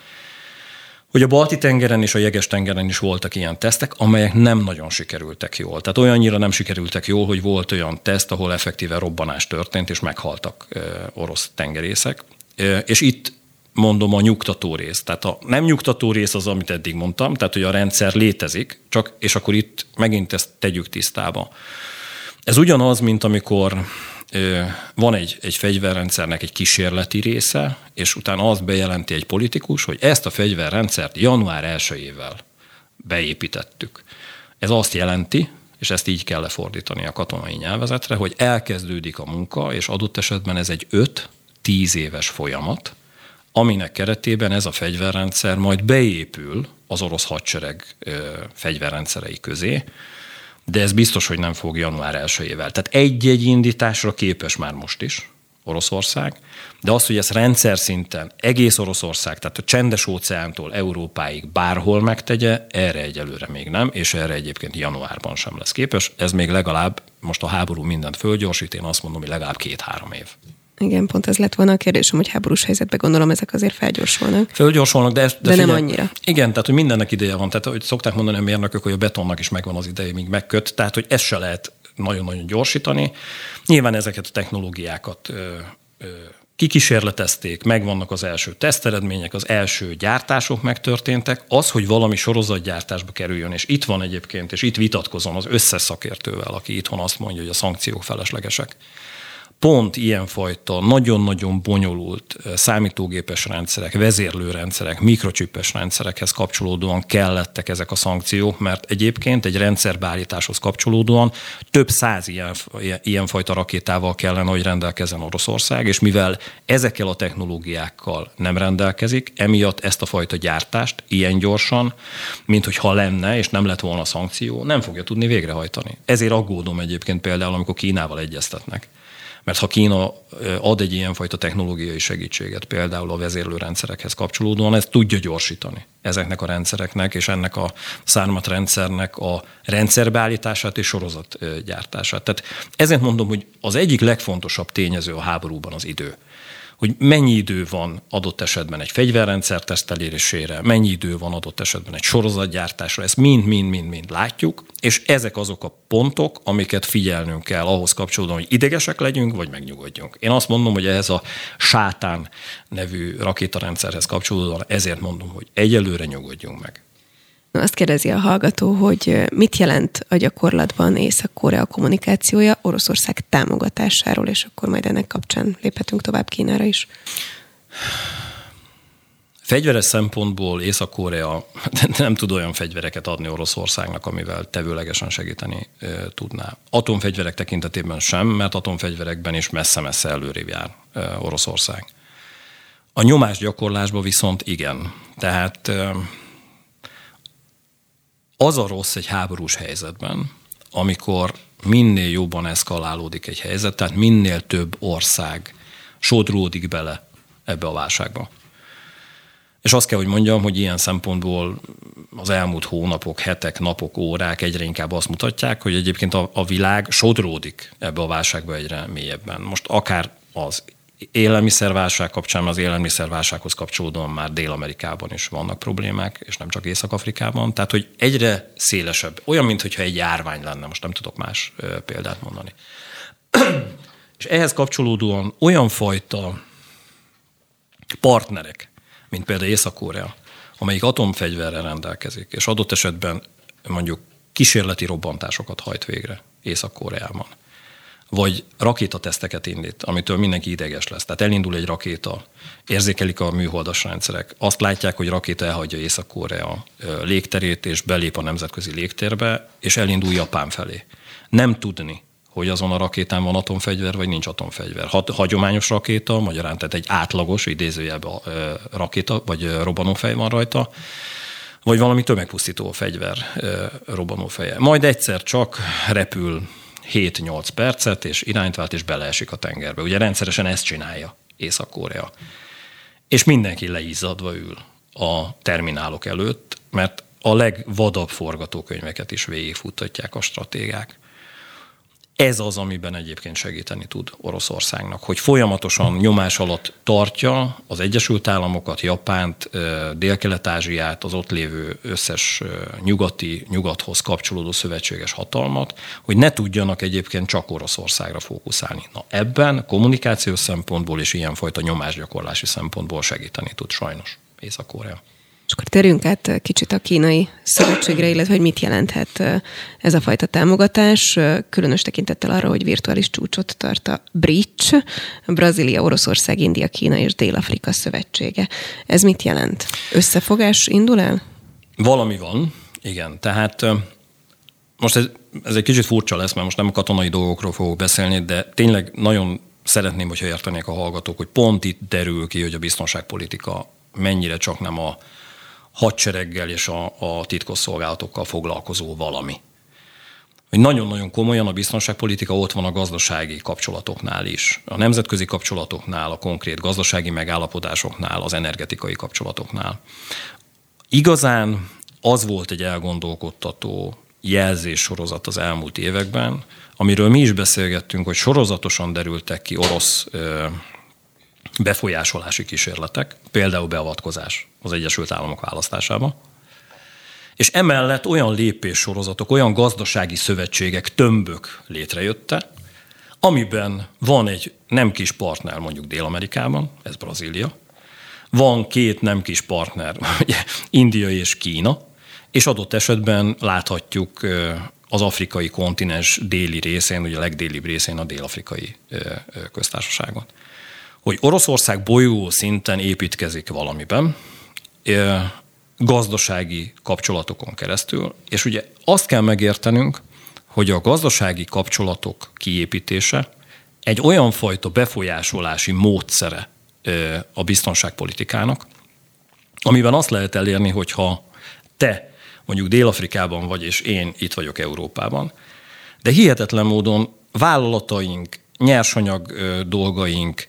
hogy a Balti-tengeren és a Jeges-tengeren is voltak ilyen tesztek, amelyek nem nagyon sikerültek jól. Tehát olyannyira nem sikerültek jól, hogy volt olyan teszt, ahol effektíve robbanás történt, és meghaltak orosz tengerészek. És itt mondom a nyugtató rész. Tehát a nem nyugtató rész az, amit eddig mondtam, tehát hogy a rendszer létezik, csak, és akkor itt megint ezt tegyük tisztába. Ez ugyanaz, mint amikor van egy, egy fegyverrendszernek egy kísérleti része, és utána azt bejelenti egy politikus, hogy ezt a fegyverrendszert január 1-ével beépítettük. Ez azt jelenti, és ezt így kell lefordítani a katonai nyelvezetre, hogy elkezdődik a munka, és adott esetben ez egy 5-10 éves folyamat, aminek keretében ez a fegyverrendszer majd beépül az orosz hadsereg fegyverrendszerei közé, de ez biztos, hogy nem fog január 1 Tehát egy-egy indításra képes már most is Oroszország, de az, hogy ez rendszer szinten egész Oroszország, tehát a csendes óceántól Európáig bárhol megtegye, erre egyelőre még nem, és erre egyébként januárban sem lesz képes. Ez még legalább, most a háború mindent fölgyorsít, én azt mondom, hogy legalább két-három év. Igen, pont ez lett volna a kérdésem, hogy háborús helyzetben gondolom ezek azért felgyorsulnak. Felgyorsulnak, de, de, de figyelj, nem annyira. Igen, tehát hogy mindennek ideje van. Tehát hogy szokták mondani a mérnökök, hogy a betonnak is megvan az ideje, míg megköt. Tehát, hogy ezt se lehet nagyon-nagyon gyorsítani. Nyilván ezeket a technológiákat ö, ö, kikísérletezték, megvannak az első teszteredmények, az első gyártások megtörténtek. Az, hogy valami sorozatgyártásba kerüljön, és itt van egyébként, és itt vitatkozom az összes szakértővel, aki itthon azt mondja, hogy a szankciók feleslegesek pont ilyenfajta nagyon-nagyon bonyolult számítógépes rendszerek, vezérlőrendszerek, mikrocsipes rendszerekhez kapcsolódóan kellettek ezek a szankciók, mert egyébként egy rendszerbeállításhoz kapcsolódóan több száz ilyen, ilyenfajta rakétával kellene, hogy rendelkezzen Oroszország, és mivel ezekkel a technológiákkal nem rendelkezik, emiatt ezt a fajta gyártást ilyen gyorsan, mint hogyha lenne, és nem lett volna szankció, nem fogja tudni végrehajtani. Ezért aggódom egyébként például, amikor Kínával egyeztetnek mert ha Kína ad egy ilyenfajta technológiai segítséget, például a vezérlőrendszerekhez kapcsolódóan, ez tudja gyorsítani ezeknek a rendszereknek és ennek a szármatrendszernek a rendszerbeállítását és sorozatgyártását. Tehát ezért mondom, hogy az egyik legfontosabb tényező a háborúban az idő hogy mennyi idő van adott esetben egy fegyverrendszer tesztelésére, mennyi idő van adott esetben egy sorozatgyártásra, ezt mind-mind-mind-mind látjuk, és ezek azok a pontok, amiket figyelnünk kell ahhoz kapcsolódóan, hogy idegesek legyünk, vagy megnyugodjunk. Én azt mondom, hogy ez a sátán nevű rakétarendszerhez kapcsolódóan ezért mondom, hogy egyelőre nyugodjunk meg. Azt kérdezi a hallgató, hogy mit jelent a gyakorlatban Észak-Korea kommunikációja Oroszország támogatásáról, és akkor majd ennek kapcsán léphetünk tovább Kínára is. Fegyveres szempontból Észak-Korea nem tud olyan fegyvereket adni Oroszországnak, amivel tevőlegesen segíteni e, tudná. Atomfegyverek tekintetében sem, mert atomfegyverekben is messze-messze előrébb jár e, Oroszország. A nyomás gyakorlásban viszont igen. Tehát e, az a rossz egy háborús helyzetben, amikor minél jobban eszkalálódik egy helyzet, tehát minél több ország sodródik bele ebbe a válságba. És azt kell, hogy mondjam, hogy ilyen szempontból az elmúlt hónapok, hetek, napok, órák egyre inkább azt mutatják, hogy egyébként a, a világ sodródik ebbe a válságba egyre mélyebben. Most akár az élelmiszerválság kapcsán, az élelmiszerválsághoz kapcsolódóan már Dél-Amerikában is vannak problémák, és nem csak Észak-Afrikában. Tehát, hogy egyre szélesebb, olyan, mintha egy járvány lenne, most nem tudok más példát mondani. és ehhez kapcsolódóan olyan fajta partnerek, mint például Észak-Korea, amelyik atomfegyverrel rendelkezik, és adott esetben mondjuk kísérleti robbantásokat hajt végre Észak-Koreában vagy rakétateszteket indít, amitől mindenki ideges lesz. Tehát elindul egy rakéta, érzékelik a műholdas rendszerek, azt látják, hogy rakéta elhagyja Észak-Korea légterét, és belép a nemzetközi légtérbe, és elindul Japán felé. Nem tudni, hogy azon a rakétán van atomfegyver, vagy nincs atomfegyver. Hagyományos rakéta, magyarán tehát egy átlagos, idézőjelben rakéta, vagy robbanófej van rajta, vagy valami tömegpusztító fegyver robbanófeje. Majd egyszer csak repül 7-8 percet, és irányt vált, és beleesik a tengerbe. Ugye rendszeresen ezt csinálja Észak-Korea. És mindenki leizzadva ül a terminálok előtt, mert a legvadabb forgatókönyveket is végigfuttatják a stratégák. Ez az, amiben egyébként segíteni tud Oroszországnak, hogy folyamatosan nyomás alatt tartja az Egyesült Államokat, Japánt, Dél-Kelet-Ázsiát, az ott lévő összes nyugati, nyugathoz kapcsolódó szövetséges hatalmat, hogy ne tudjanak egyébként csak Oroszországra fókuszálni. Na ebben kommunikációs szempontból és ilyenfajta nyomásgyakorlási szempontból segíteni tud sajnos Észak-Korea. És akkor térjünk át kicsit a kínai szövetségre, illetve hogy mit jelenthet ez a fajta támogatás, különös tekintettel arra, hogy virtuális csúcsot tart a BRICS, Brazília, Oroszország, India, Kína és Dél-Afrika szövetsége. Ez mit jelent? Összefogás indul el? Valami van, igen. Tehát most ez, ez egy kicsit furcsa lesz, mert most nem a katonai dolgokról fogok beszélni, de tényleg nagyon szeretném, hogyha értenék a hallgatók, hogy pont itt derül ki, hogy a biztonságpolitika mennyire csak nem a hadsereggel és a, a titkosszolgálatokkal foglalkozó valami. Hogy nagyon-nagyon komolyan a biztonságpolitika ott van a gazdasági kapcsolatoknál is, a nemzetközi kapcsolatoknál, a konkrét gazdasági megállapodásoknál, az energetikai kapcsolatoknál. Igazán az volt egy elgondolkodtató jelzés sorozat az elmúlt években, amiről mi is beszélgettünk, hogy sorozatosan derültek ki orosz befolyásolási kísérletek, például beavatkozás az Egyesült Államok választásába, és emellett olyan lépéssorozatok, olyan gazdasági szövetségek, tömbök létrejötte, amiben van egy nem kis partner mondjuk Dél-Amerikában, ez Brazília, van két nem kis partner, ugye, India és Kína, és adott esetben láthatjuk az afrikai kontinens déli részén, ugye a legdélibb részén a dél-afrikai köztársaságon hogy Oroszország bolyó szinten építkezik valamiben, gazdasági kapcsolatokon keresztül, és ugye azt kell megértenünk, hogy a gazdasági kapcsolatok kiépítése egy olyan fajta befolyásolási módszere a biztonságpolitikának, amiben azt lehet elérni, hogyha te mondjuk Dél-Afrikában vagy, és én itt vagyok Európában, de hihetetlen módon vállalataink, nyersanyag dolgaink,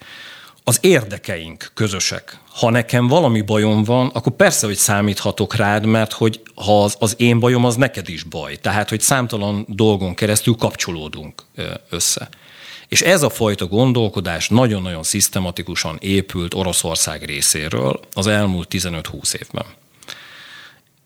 az érdekeink közösek. Ha nekem valami bajom van, akkor persze, hogy számíthatok rád, mert hogy ha az, az én bajom, az neked is baj. Tehát, hogy számtalan dolgon keresztül kapcsolódunk össze. És ez a fajta gondolkodás nagyon-nagyon szisztematikusan épült Oroszország részéről az elmúlt 15-20 évben.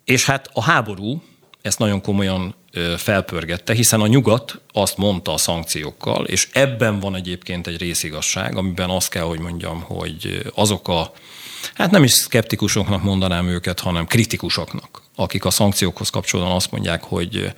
És hát a háború ezt nagyon komolyan felpörgette, hiszen a nyugat azt mondta a szankciókkal, és ebben van egyébként egy részigasság, amiben azt kell, hogy mondjam, hogy azok a, hát nem is szkeptikusoknak mondanám őket, hanem kritikusoknak, akik a szankciókhoz kapcsolatban azt mondják, hogy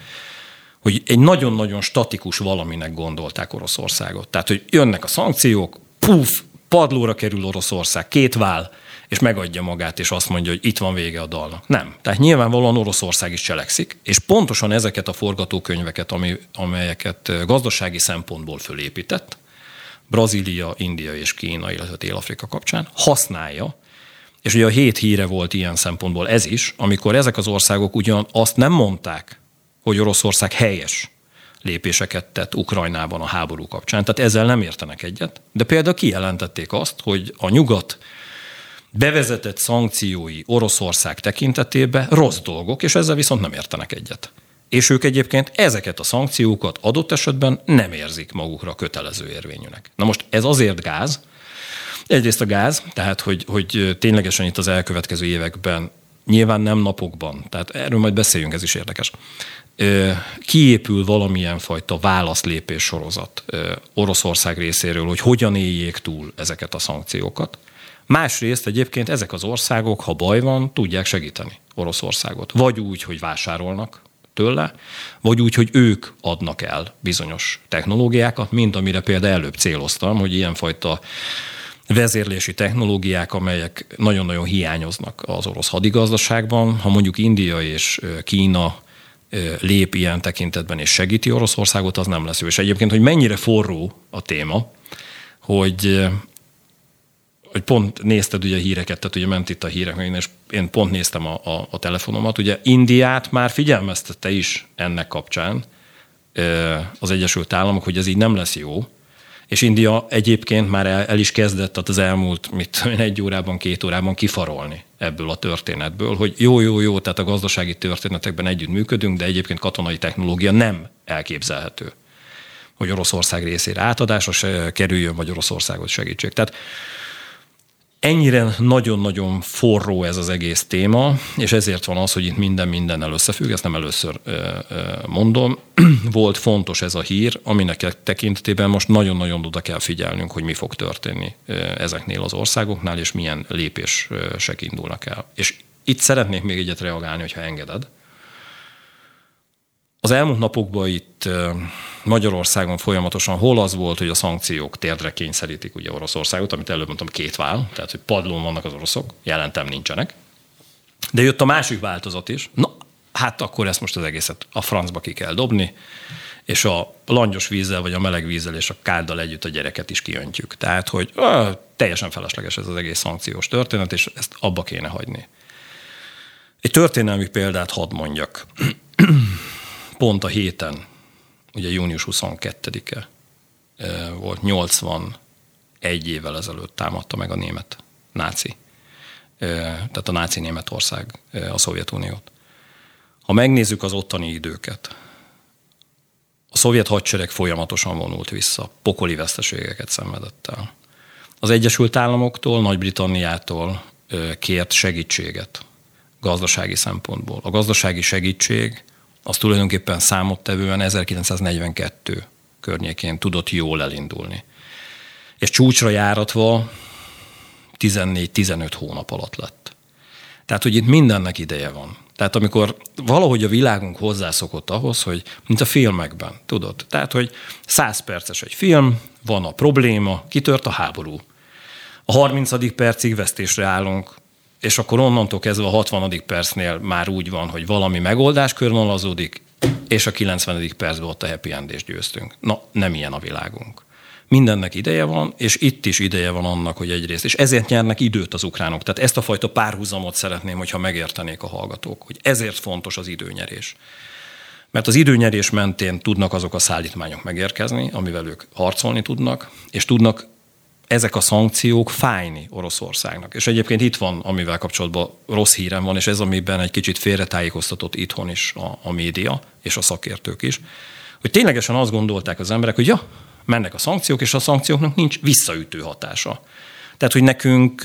hogy egy nagyon-nagyon statikus valaminek gondolták Oroszországot. Tehát, hogy jönnek a szankciók, puf, padlóra kerül Oroszország, két vál, és megadja magát, és azt mondja, hogy itt van vége a dalnak. Nem. Tehát nyilvánvalóan Oroszország is cselekszik, és pontosan ezeket a forgatókönyveket, ami, amelyeket gazdasági szempontból fölépített, Brazília, India és Kína, illetve Dél-Afrika kapcsán, használja, és ugye a hét híre volt ilyen szempontból ez is, amikor ezek az országok ugyan azt nem mondták, hogy Oroszország helyes lépéseket tett Ukrajnában a háború kapcsán, tehát ezzel nem értenek egyet, de például kijelentették azt, hogy a nyugat bevezetett szankciói Oroszország tekintetében rossz dolgok, és ezzel viszont nem értenek egyet. És ők egyébként ezeket a szankciókat adott esetben nem érzik magukra kötelező érvényűnek. Na most ez azért gáz, egyrészt a gáz, tehát hogy, hogy ténylegesen itt az elkövetkező években, nyilván nem napokban, tehát erről majd beszéljünk, ez is érdekes, kiépül valamilyen fajta válaszlépés sorozat Oroszország részéről, hogy hogyan éljék túl ezeket a szankciókat. Másrészt egyébként ezek az országok, ha baj van, tudják segíteni Oroszországot. Vagy úgy, hogy vásárolnak tőle, vagy úgy, hogy ők adnak el bizonyos technológiákat, mint amire például előbb céloztam, hogy ilyenfajta vezérlési technológiák, amelyek nagyon-nagyon hiányoznak az orosz hadigazdaságban. Ha mondjuk India és Kína lép ilyen tekintetben és segíti Oroszországot, az nem lesz jó. És egyébként, hogy mennyire forró a téma, hogy hogy pont nézted ugye a híreket, tehát ugye ment itt a hírek, és én pont néztem a, a, a telefonomat. Ugye Indiát már figyelmeztette is ennek kapcsán az Egyesült Államok, hogy ez így nem lesz jó, és India egyébként már el, el is kezdett az elmúlt mit, egy órában, két órában kifarolni ebből a történetből, hogy jó, jó, jó, tehát a gazdasági történetekben együtt működünk, de egyébként katonai technológia nem elképzelhető, hogy Oroszország részére átadásra se kerüljön, vagy Oroszországot segítség. Tehát ennyire nagyon-nagyon forró ez az egész téma, és ezért van az, hogy itt minden mindennel összefügg, ezt nem először mondom. Volt fontos ez a hír, aminek tekintetében most nagyon-nagyon oda kell figyelnünk, hogy mi fog történni ezeknél az országoknál, és milyen lépések indulnak el. És itt szeretnék még egyet reagálni, hogyha engeded. Az elmúlt napokban itt Magyarországon folyamatosan hol az volt, hogy a szankciók térdre kényszerítik ugye Oroszországot, amit előbb mondtam, két vál, tehát hogy padlón vannak az oroszok, jelentem nincsenek. De jött a másik változat is. Na, hát akkor ezt most az egészet a francba ki kell dobni, és a langyos vízzel, vagy a meleg vízzel és a káddal együtt a gyereket is kiöntjük. Tehát, hogy ö, teljesen felesleges ez az egész szankciós történet, és ezt abba kéne hagyni. Egy történelmi példát hadd mondjak. Pont a héten ugye június 22-e volt, 81 évvel ezelőtt támadta meg a német náci, tehát a náci Németország a Szovjetuniót. Ha megnézzük az ottani időket, a szovjet hadsereg folyamatosan vonult vissza, pokoli veszteségeket szenvedett el. Az Egyesült Államoktól, Nagy-Britanniától kért segítséget gazdasági szempontból. A gazdasági segítség az tulajdonképpen számottevően 1942 környékén tudott jól elindulni. És csúcsra járatva 14-15 hónap alatt lett. Tehát, hogy itt mindennek ideje van. Tehát amikor valahogy a világunk hozzászokott ahhoz, hogy mint a filmekben, tudod? Tehát, hogy 100 perces egy film, van a probléma, kitört a háború. A 30. percig vesztésre állunk, és akkor onnantól kezdve a 60. percnél már úgy van, hogy valami megoldás körvonalazódik, és a 90. percben ott a happy end győztünk. Na, nem ilyen a világunk. Mindennek ideje van, és itt is ideje van annak, hogy egyrészt, és ezért nyernek időt az ukránok. Tehát ezt a fajta párhuzamot szeretném, hogyha megértenék a hallgatók, hogy ezért fontos az időnyerés. Mert az időnyerés mentén tudnak azok a szállítmányok megérkezni, amivel ők harcolni tudnak, és tudnak ezek a szankciók fájni Oroszországnak. És egyébként itt van, amivel kapcsolatban rossz hírem van, és ez, amiben egy kicsit félretájékoztatott itthon is a, a média, és a szakértők is, hogy ténylegesen azt gondolták az emberek, hogy ja, mennek a szankciók, és a szankcióknak nincs visszaütő hatása. Tehát, hogy nekünk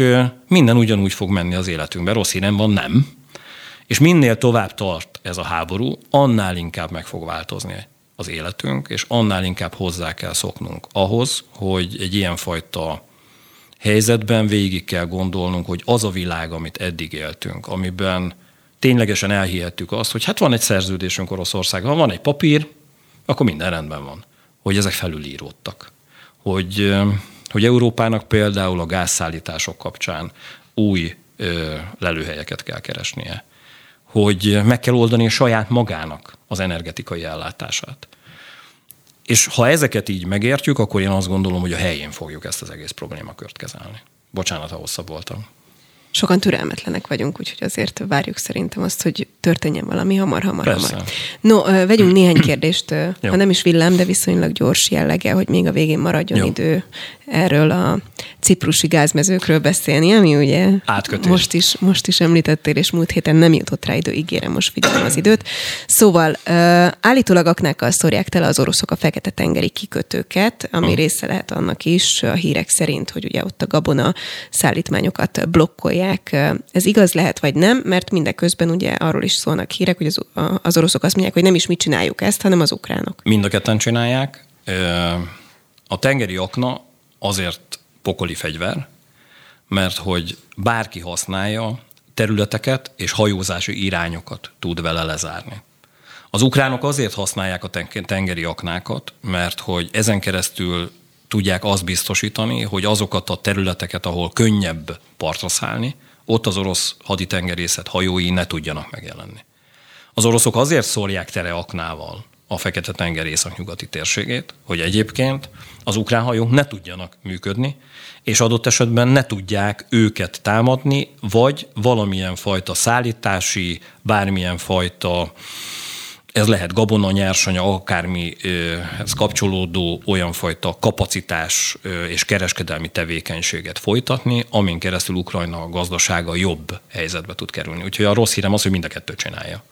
minden ugyanúgy fog menni az életünkben, rossz hírem van, nem. És minél tovább tart ez a háború, annál inkább meg fog változni az életünk, és annál inkább hozzá kell szoknunk ahhoz, hogy egy ilyenfajta helyzetben végig kell gondolnunk, hogy az a világ, amit eddig éltünk, amiben ténylegesen elhihettük azt, hogy hát van egy szerződésünk Oroszországban, van egy papír, akkor minden rendben van. Hogy ezek felülíródtak. Hogy, hogy Európának például a gázszállítások kapcsán új lelőhelyeket kell keresnie hogy meg kell oldani a saját magának az energetikai ellátását. És ha ezeket így megértjük, akkor én azt gondolom, hogy a helyén fogjuk ezt az egész problémakört kezelni. Bocsánat, ha hosszabb voltam sokan türelmetlenek vagyunk, úgyhogy azért várjuk szerintem azt, hogy történjen valami hamar, hamar, Persze. hamar. No, vegyünk néhány kérdést, ha nem is villám, de viszonylag gyors jellege, hogy még a végén maradjon Jó. idő erről a ciprusi gázmezőkről beszélni, ami ugye Átkötés. most is, most is említettél, és múlt héten nem jutott rá idő, ígérem, most figyelem az időt. Szóval állítólag aknákkal szórják tele az oroszok a Fekete-tengeri kikötőket, ami ha. része lehet annak is, a hírek szerint, hogy ugye ott a gabona szállítmányokat blokkolják, csinálják. Ez igaz lehet, vagy nem, mert mindeközben ugye arról is szólnak hírek, hogy az, az oroszok azt mondják, hogy nem is mi csináljuk ezt, hanem az ukránok. Mind a ketten csinálják. A tengeri akna azért pokoli fegyver, mert hogy bárki használja, területeket és hajózási irányokat tud vele lezárni. Az ukránok azért használják a tengeri aknákat, mert hogy ezen keresztül tudják azt biztosítani, hogy azokat a területeket, ahol könnyebb partra szállni, ott az orosz haditengerészet hajói ne tudjanak megjelenni. Az oroszok azért szólják tele aknával a Fekete-tenger északnyugati térségét, hogy egyébként az ukrán hajók ne tudjanak működni, és adott esetben ne tudják őket támadni, vagy valamilyen fajta szállítási, bármilyen fajta ez lehet gabona, nyersanyag, akármihez kapcsolódó olyan fajta kapacitás és kereskedelmi tevékenységet folytatni, amin keresztül Ukrajna gazdasága jobb helyzetbe tud kerülni. Úgyhogy a rossz hírem az, hogy mind a kettő csinálja.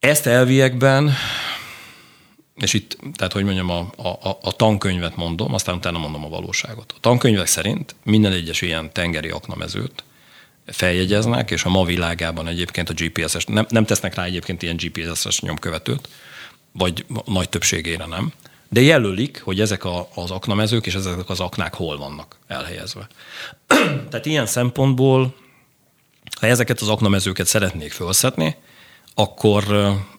Ezt elviekben, és itt, tehát hogy mondjam, a, a, a tankönyvet mondom, aztán utána mondom a valóságot. A tankönyvek szerint minden egyes ilyen tengeri aknamezőt feljegyeznek, és a ma világában egyébként a GPS-es, nem, nem tesznek rá egyébként ilyen GPS-es nyomkövetőt, vagy nagy többségére nem, de jelölik, hogy ezek a, az aknamezők és ezek az aknák hol vannak elhelyezve. Tehát ilyen szempontból, ha ezeket az aknamezőket szeretnék felszetni, akkor,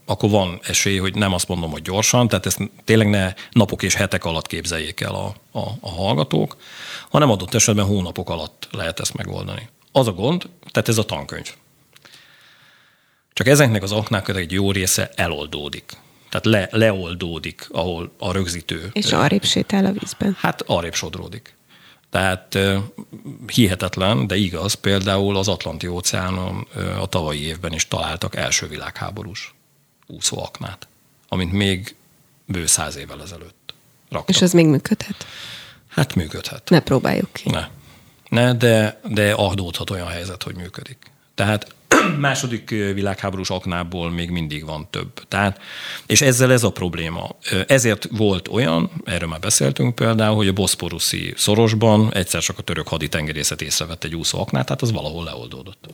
akkor van esély, hogy nem azt mondom, hogy gyorsan, tehát ezt tényleg ne napok és hetek alatt képzeljék el a, a, a hallgatók, hanem adott esetben hónapok alatt lehet ezt megoldani. Az a gond, tehát ez a tankönyv. Csak ezeknek az aknáknak egy jó része eloldódik. Tehát le, leoldódik, ahol a rögzítő. És arrébb sétál a vízben. Hát arrébb sodródik. Tehát hihetetlen, de igaz, például az Atlanti óceánon a tavalyi évben is találtak első világháborús úszóaknát, amint még bő száz évvel ezelőtt raktak. És ez még működhet? Hát működhet. Ne próbáljuk ki. Ne. Ne, de, de adódhat olyan helyzet, hogy működik. Tehát második világháborús aknából még mindig van több. Tehát, és ezzel ez a probléma. Ezért volt olyan, erről már beszéltünk például, hogy a boszporuszi szorosban egyszer csak a török haditengerészet észrevett egy úszó aknát, tehát az valahol leoldódott.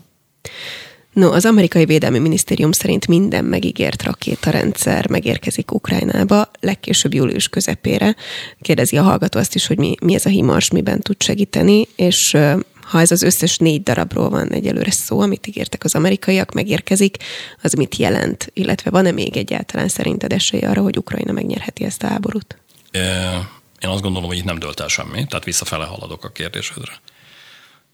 No, az amerikai védelmi minisztérium szerint minden megígért rakétarendszer megérkezik Ukrajnába, legkésőbb július közepére. Kérdezi a hallgató azt is, hogy mi, mi ez a himars, miben tud segíteni, és ha ez az összes négy darabról van egyelőre szó, amit ígértek az amerikaiak, megérkezik, az mit jelent? Illetve van-e még egyáltalán szerinted esély arra, hogy Ukrajna megnyerheti ezt a háborút? Én azt gondolom, hogy itt nem dölt el semmi, tehát visszafele haladok a kérdésedre.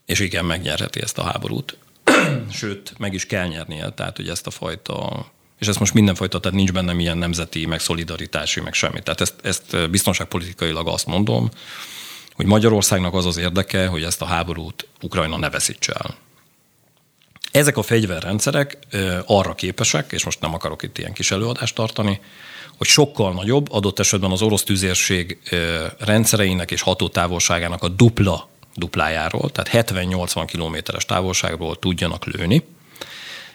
És igen, megnyerheti ezt a háborút. Sőt, meg is kell nyernie, tehát hogy ezt a fajta és ez most mindenfajta, tehát nincs bennem ilyen nemzeti, meg szolidaritási, meg semmi. Tehát ezt, ezt biztonságpolitikailag azt mondom, hogy Magyarországnak az az érdeke, hogy ezt a háborút Ukrajna ne veszítse el. Ezek a fegyverrendszerek arra képesek, és most nem akarok itt ilyen kis előadást tartani, hogy sokkal nagyobb, adott esetben az orosz tüzérség rendszereinek és hatótávolságának a dupla duplájáról, tehát 70-80 kilométeres távolságról tudjanak lőni,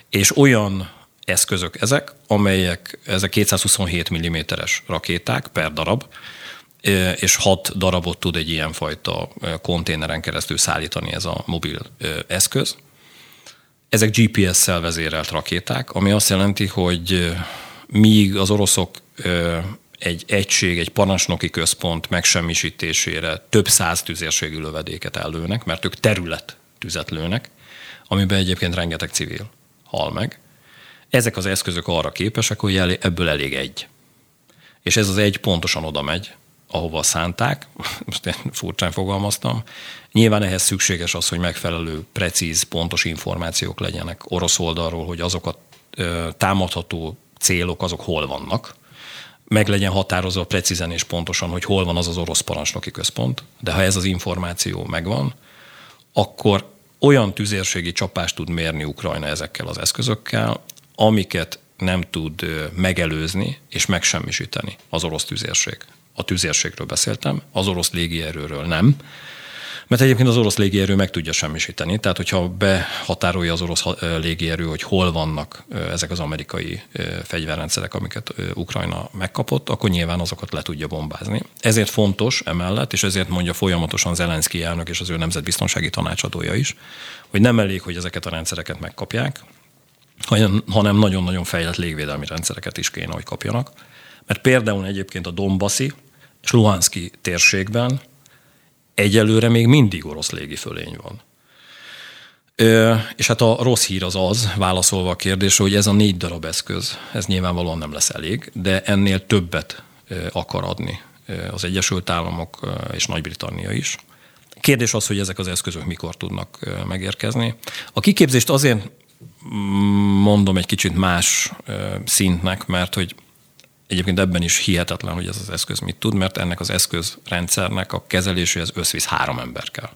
és olyan eszközök ezek, amelyek, ezek 227 mm-es rakéták per darab, és hat darabot tud egy ilyenfajta konténeren keresztül szállítani ez a mobil eszköz. Ezek GPS-szel vezérelt rakéták, ami azt jelenti, hogy míg az oroszok egy egység, egy parancsnoki központ megsemmisítésére több száz tüzérségű lövedéket ellőnek, mert ők terület tüzet lőnek, amiben egyébként rengeteg civil hal meg. Ezek az eszközök arra képesek, hogy ebből elég egy. És ez az egy pontosan oda megy, ahova szánták, most én furcsán fogalmaztam. Nyilván ehhez szükséges az, hogy megfelelő, precíz, pontos információk legyenek orosz oldalról, hogy azok a támadható célok, azok hol vannak, meg legyen határozva precízen és pontosan, hogy hol van az az orosz parancsnoki központ, de ha ez az információ megvan, akkor olyan tüzérségi csapást tud mérni Ukrajna ezekkel az eszközökkel, amiket nem tud megelőzni és megsemmisíteni az orosz tüzérség. A tüzérségről beszéltem, az orosz légierőről nem, mert egyébként az orosz légierő meg tudja semmisíteni, tehát hogyha behatárolja az orosz légierő, hogy hol vannak ezek az amerikai fegyverrendszerek, amiket Ukrajna megkapott, akkor nyilván azokat le tudja bombázni. Ezért fontos emellett, és ezért mondja folyamatosan Zelenszky elnök és az ő nemzetbiztonsági tanácsadója is, hogy nem elég, hogy ezeket a rendszereket megkapják, hanem nagyon-nagyon fejlett légvédelmi rendszereket is kéne, hogy kapjanak. Mert például egyébként a Dombaszi, és Luhanszki térségben egyelőre még mindig orosz légifölény van. Ö, és hát a rossz hír az az, válaszolva a kérdésre, hogy ez a négy darab eszköz, ez nyilvánvalóan nem lesz elég, de ennél többet akar adni az Egyesült Államok és Nagy-Britannia is. Kérdés az, hogy ezek az eszközök mikor tudnak megérkezni. A kiképzést azért mm, mondom egy kicsit más szintnek, mert hogy Egyébként ebben is hihetetlen, hogy ez az eszköz mit tud, mert ennek az eszközrendszernek a kezeléséhez összvisz három ember kell.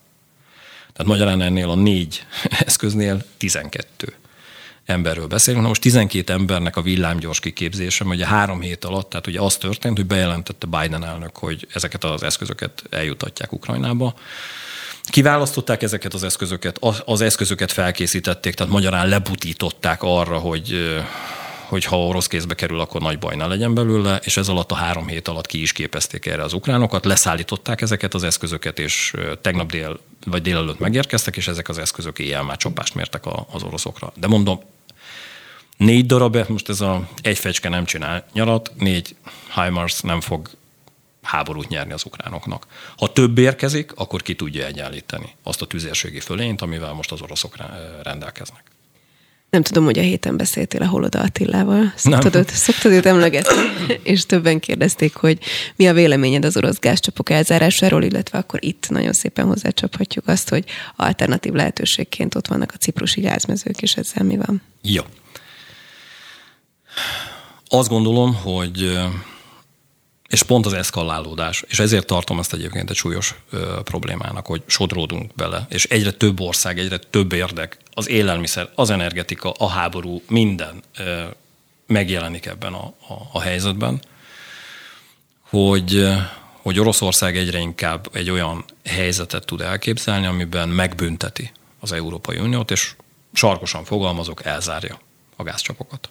Tehát magyarán ennél a négy eszköznél 12 emberről beszélünk. Na most 12 embernek a villámgyors kiképzése, ugye három hét alatt, tehát ugye az történt, hogy bejelentette Biden elnök, hogy ezeket az eszközöket eljutatják Ukrajnába. Kiválasztották ezeket az eszközöket, az eszközöket felkészítették, tehát magyarán lebutították arra, hogy hogy ha orosz kézbe kerül, akkor nagy baj ne legyen belőle, és ez alatt a három hét alatt ki is képezték erre az ukránokat, leszállították ezeket az eszközöket, és tegnap dél vagy délelőtt megérkeztek, és ezek az eszközök éjjel már csapást mértek a, az oroszokra. De mondom, négy darab, most ez a egy fecske nem csinál nyarat, négy HIMARS nem fog háborút nyerni az ukránoknak. Ha több érkezik, akkor ki tudja egyenlíteni azt a tüzérségi fölényt, amivel most az oroszok rendelkeznek. Nem tudom, hogy a héten beszéltél a Holoda Attilával. Szoktad, őt, szoktad őt emlegetni, és többen kérdezték, hogy mi a véleményed az orosz gázcsapok elzárásáról, illetve akkor itt nagyon szépen hozzácsaphatjuk azt, hogy alternatív lehetőségként ott vannak a ciprusi gázmezők, és ezzel mi van? Jó. Azt gondolom, hogy és pont az eszkalálódás, és ezért tartom ezt egyébként egy súlyos ö, problémának, hogy sodródunk bele, és egyre több ország, egyre több érdek, az élelmiszer, az energetika, a háború, minden ö, megjelenik ebben a, a, a helyzetben, hogy, hogy Oroszország egyre inkább egy olyan helyzetet tud elképzelni, amiben megbünteti az Európai Uniót, és sarkosan fogalmazok, elzárja a gázcsapokat.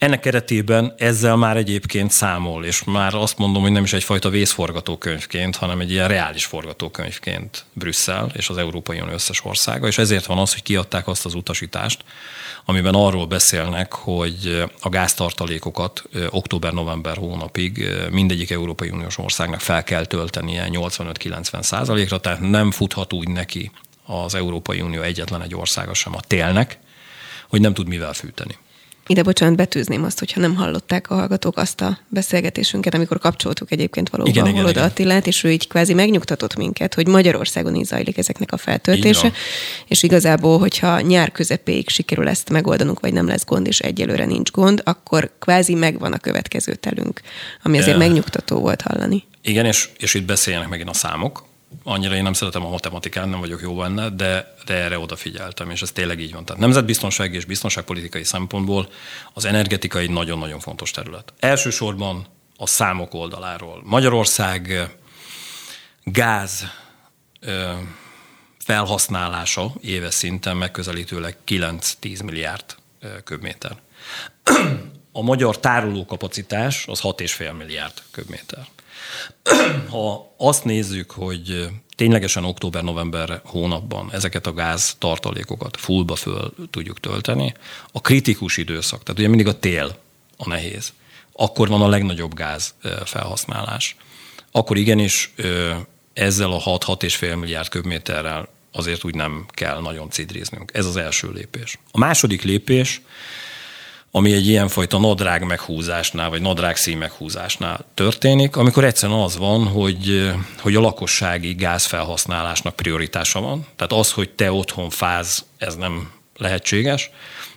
Ennek keretében ezzel már egyébként számol, és már azt mondom, hogy nem is egyfajta vészforgatókönyvként, hanem egy ilyen reális forgatókönyvként Brüsszel és az Európai Unió összes országa, és ezért van az, hogy kiadták azt az utasítást, amiben arról beszélnek, hogy a gáztartalékokat október-november hónapig mindegyik Európai Uniós országnak fel kell töltenie 85-90 százalékra, tehát nem futhat úgy neki az Európai Unió egyetlen egy országa sem a télnek, hogy nem tud mivel fűteni. Ide bocsánat, betűzném azt, hogyha nem hallották a hallgatók azt a beszélgetésünket, amikor kapcsoltuk egyébként valóban igen, Holoda igen, Attilát, és ő így kvázi megnyugtatott minket, hogy Magyarországon is zajlik ezeknek a feltöltése, és igazából, hogyha nyár közepéig sikerül ezt megoldanunk, vagy nem lesz gond, és egyelőre nincs gond, akkor kvázi megvan a következő telünk, ami azért De... megnyugtató volt hallani. Igen, és, és itt beszéljenek megint a számok, annyira én nem szeretem a matematikán, nem vagyok jó benne, de, de erre odafigyeltem, és ez tényleg így van. Tehát nemzetbiztonsági és biztonságpolitikai szempontból az energetika egy nagyon-nagyon fontos terület. Elsősorban a számok oldaláról. Magyarország gáz felhasználása éves szinten megközelítőleg 9-10 milliárd köbméter. A magyar tárolókapacitás az 6,5 milliárd köbméter. Ha azt nézzük, hogy ténylegesen október-november hónapban ezeket a gáz tartalékokat fullba föl tudjuk tölteni, a kritikus időszak, tehát ugye mindig a tél a nehéz, akkor van a legnagyobb gáz felhasználás. Akkor igenis ezzel a 6-6,5 milliárd köbméterrel azért úgy nem kell nagyon cidriznünk. Ez az első lépés. A második lépés, ami egy ilyenfajta nadrág meghúzásnál, vagy nadrágszín meghúzásnál történik, amikor egyszerűen az van, hogy, hogy a lakossági gázfelhasználásnak prioritása van. Tehát az, hogy te otthon fáz, ez nem lehetséges.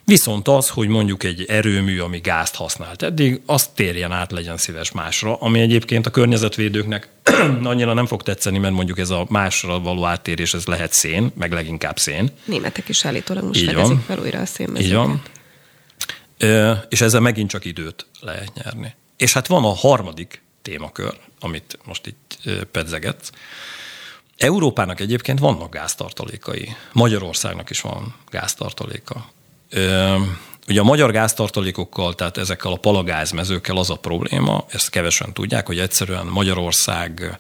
Viszont az, hogy mondjuk egy erőmű, ami gázt használt eddig, az térjen át, legyen szíves másra, ami egyébként a környezetvédőknek annyira nem fog tetszeni, mert mondjuk ez a másra való áttérés, ez lehet szén, meg leginkább szén. Németek is állítólag most Így fedezik fel újra a szénmezőket. Így van és ezzel megint csak időt lehet nyerni. És hát van a harmadik témakör, amit most itt pedzegetsz. Európának egyébként vannak gáztartalékai. Magyarországnak is van gáztartaléka. Ugye a magyar gáztartalékokkal, tehát ezekkel a palagázmezőkkel az a probléma, ezt kevesen tudják, hogy egyszerűen Magyarország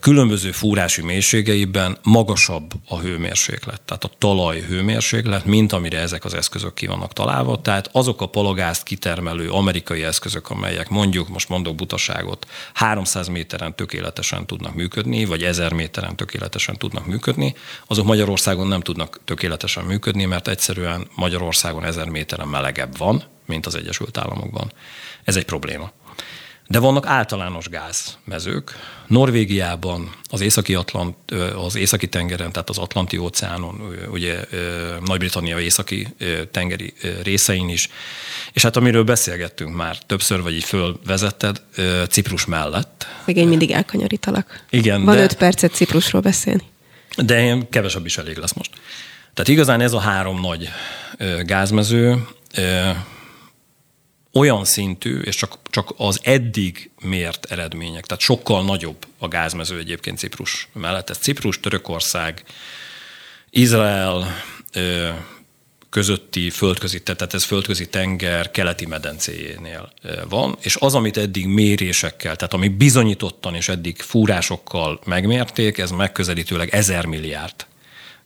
különböző fúrási mélységeiben magasabb a hőmérséklet, tehát a talaj hőmérséklet, mint amire ezek az eszközök ki vannak találva. Tehát azok a palagázt kitermelő amerikai eszközök, amelyek mondjuk, most mondok butaságot, 300 méteren tökéletesen tudnak működni, vagy 1000 méteren tökéletesen tudnak működni, azok Magyarországon nem tudnak tökéletesen működni, mert egyszerűen Magyarországon 1000 méteren melegebb van, mint az Egyesült Államokban. Ez egy probléma. De vannak általános gázmezők. Norvégiában, az északi, Atlant, az északi tengeren, tehát az Atlanti óceánon, ugye Nagy-Britannia északi tengeri részein is. És hát amiről beszélgettünk már többször, vagy így fölvezetted, Ciprus mellett. Még én mindig elkanyarítalak. Igen. Van de, öt percet Ciprusról beszélni. De kevesebb is elég lesz most. Tehát igazán ez a három nagy gázmező olyan szintű, és csak, csak az eddig mért eredmények, tehát sokkal nagyobb a gázmező egyébként Ciprus mellett. Ez Ciprus, Törökország, Izrael közötti földközi, tehát ez földközi tenger keleti medencéjénél van, és az, amit eddig mérésekkel, tehát ami bizonyítottan és eddig fúrásokkal megmérték, ez megközelítőleg ezer milliárd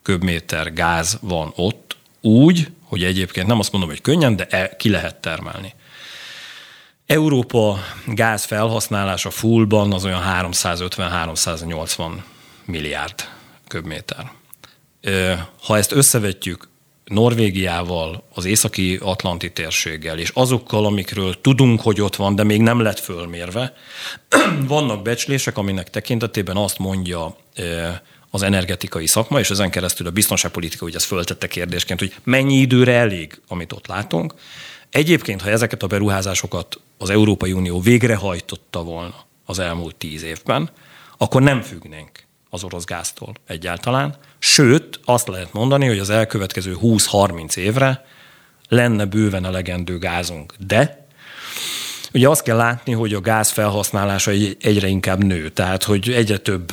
köbméter gáz van ott, úgy, hogy egyébként nem azt mondom, hogy könnyen, de e, ki lehet termelni. Európa gáz felhasználása fullban az olyan 350-380 milliárd köbméter. Ha ezt összevetjük Norvégiával, az északi Atlanti térséggel, és azokkal, amikről tudunk, hogy ott van, de még nem lett fölmérve, vannak becslések, aminek tekintetében azt mondja az energetikai szakma, és ezen keresztül a biztonságpolitika, hogy ezt föltette kérdésként, hogy mennyi időre elég, amit ott látunk. Egyébként, ha ezeket a beruházásokat az Európai Unió végrehajtotta volna az elmúlt tíz évben, akkor nem függnénk az orosz gáztól egyáltalán. Sőt, azt lehet mondani, hogy az elkövetkező 20-30 évre lenne bőven elegendő gázunk. De ugye azt kell látni, hogy a gáz felhasználása egyre inkább nő, tehát hogy egyre több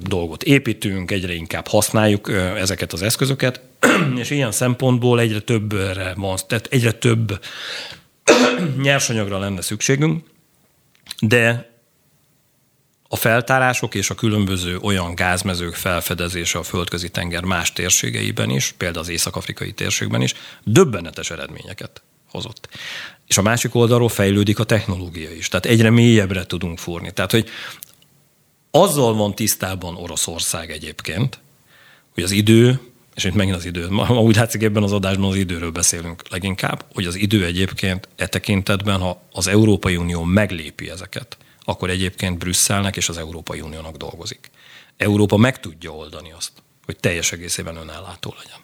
dolgot építünk, egyre inkább használjuk ezeket az eszközöket, és ilyen szempontból egyre többre van, tehát egyre több nyersanyagra lenne szükségünk, de a feltárások és a különböző olyan gázmezők felfedezése a földközi tenger más térségeiben is, például az észak-afrikai térségben is, döbbenetes eredményeket hozott. És a másik oldalról fejlődik a technológia is, tehát egyre mélyebbre tudunk fúrni. Tehát, hogy azzal van tisztában Oroszország egyébként, hogy az idő és itt megint az idő. Ma úgy látszik ebben az adásban az időről beszélünk leginkább, hogy az idő egyébként e tekintetben, ha az Európai Unió meglépi ezeket, akkor egyébként Brüsszelnek és az Európai Uniónak dolgozik. Európa meg tudja oldani azt, hogy teljes egészében önellátó legyen.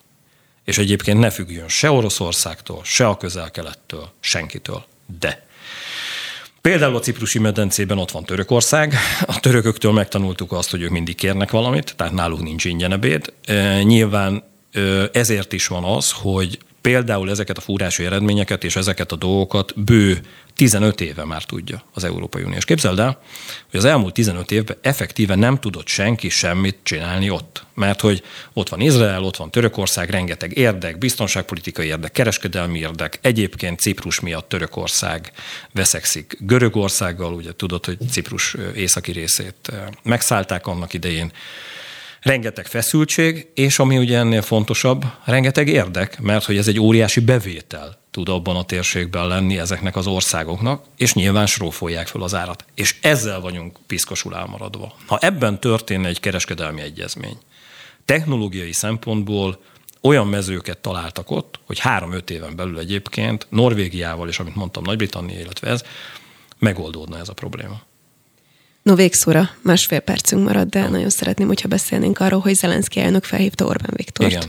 És egyébként ne függjön se Oroszországtól, se a közel-kelettől, senkitől. De Például a ciprusi medencében ott van Törökország. A törököktől megtanultuk azt, hogy ők mindig kérnek valamit, tehát náluk nincs ingyen ebéd. Nyilván ezért is van az, hogy például ezeket a fúrási eredményeket és ezeket a dolgokat bő 15 éve már tudja az Európai Unió. És képzeld el, hogy az elmúlt 15 évben effektíve nem tudott senki semmit csinálni ott. Mert hogy ott van Izrael, ott van Törökország, rengeteg érdek, biztonságpolitikai érdek, kereskedelmi érdek. Egyébként Ciprus miatt Törökország veszekszik Görögországgal, ugye tudod, hogy Ciprus északi részét megszállták annak idején rengeteg feszültség, és ami ugye ennél fontosabb, rengeteg érdek, mert hogy ez egy óriási bevétel tud abban a térségben lenni ezeknek az országoknak, és nyilván srófolják fel az árat. És ezzel vagyunk piszkosul elmaradva. Ha ebben történne egy kereskedelmi egyezmény, technológiai szempontból olyan mezőket találtak ott, hogy három-öt éven belül egyébként Norvégiával, és amit mondtam, Nagy-Britannia, illetve ez, megoldódna ez a probléma. No, végszóra másfél percünk marad, de nagyon szeretném, hogyha beszélnénk arról, hogy Zelenszky elnök felhívta Orbán Viktort. Igen.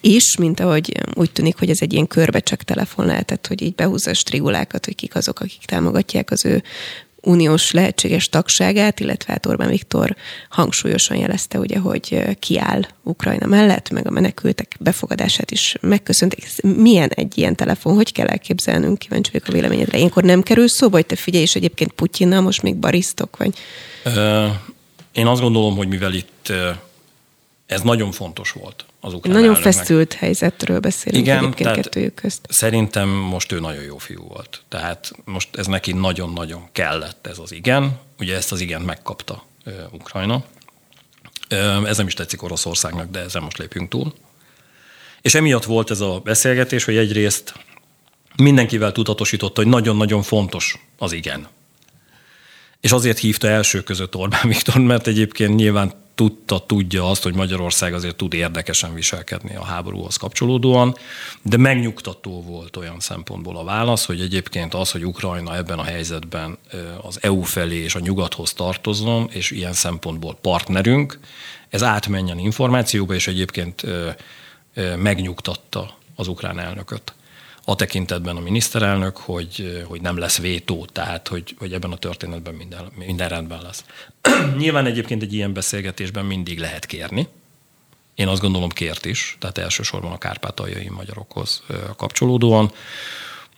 És, mint ahogy úgy tűnik, hogy ez egy ilyen körbe csak telefon lehetett, hogy így behúzza a strigulákat, hogy kik azok, akik támogatják az ő uniós lehetséges tagságát, illetve hát Orbán Viktor hangsúlyosan jelezte, ugye, hogy kiáll Ukrajna mellett, meg a menekültek befogadását is megköszönték. Milyen egy ilyen telefon? Hogy kell elképzelnünk? Kíváncsi vagyok a véleményedre. Ilyenkor nem kerül szóba, hogy te figyelj, és egyébként Putyinnal most még barisztok, vagy? Én azt gondolom, hogy mivel itt ez nagyon fontos volt az ukrán Nagyon elnöknek. feszült helyzetről beszélünk Igen, egyébként kettőjük közt. Szerintem most ő nagyon jó fiú volt. Tehát most ez neki nagyon-nagyon kellett ez az igen. Ugye ezt az igent megkapta Ukrajna. Ez nem is tetszik Oroszországnak, de ezen most lépjünk túl. És emiatt volt ez a beszélgetés, hogy egyrészt mindenkivel tudatosította, hogy nagyon-nagyon fontos az igen. És azért hívta első között Orbán Viktor, mert egyébként nyilván tudta, tudja azt, hogy Magyarország azért tud érdekesen viselkedni a háborúhoz kapcsolódóan, de megnyugtató volt olyan szempontból a válasz, hogy egyébként az, hogy Ukrajna ebben a helyzetben az EU felé és a nyugathoz tartozzon, és ilyen szempontból partnerünk, ez átmenjen információba, és egyébként megnyugtatta az ukrán elnököt a tekintetben a miniszterelnök, hogy, hogy nem lesz vétó, tehát hogy, hogy ebben a történetben minden, minden rendben lesz. Nyilván egyébként egy ilyen beszélgetésben mindig lehet kérni. Én azt gondolom kért is, tehát elsősorban a kárpátaljai magyarokhoz kapcsolódóan.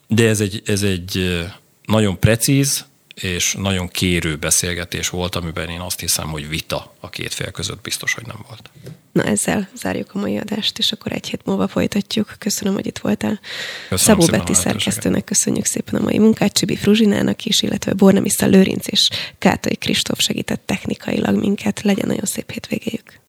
De ez egy, ez egy nagyon precíz, és nagyon kérő beszélgetés volt, amiben én azt hiszem, hogy vita a két fél között biztos, hogy nem volt. Na ezzel zárjuk a mai adást, és akkor egy hét múlva folytatjuk. Köszönöm, hogy itt voltál. Köszönöm Szabó Betty szerkesztőnek köszönjük szépen a mai munkát, Csibi Fruzsinának is, illetve Bornemisza Lőrinc és Kátai Kristóf segített technikailag minket. Legyen nagyon szép hétvégéjük.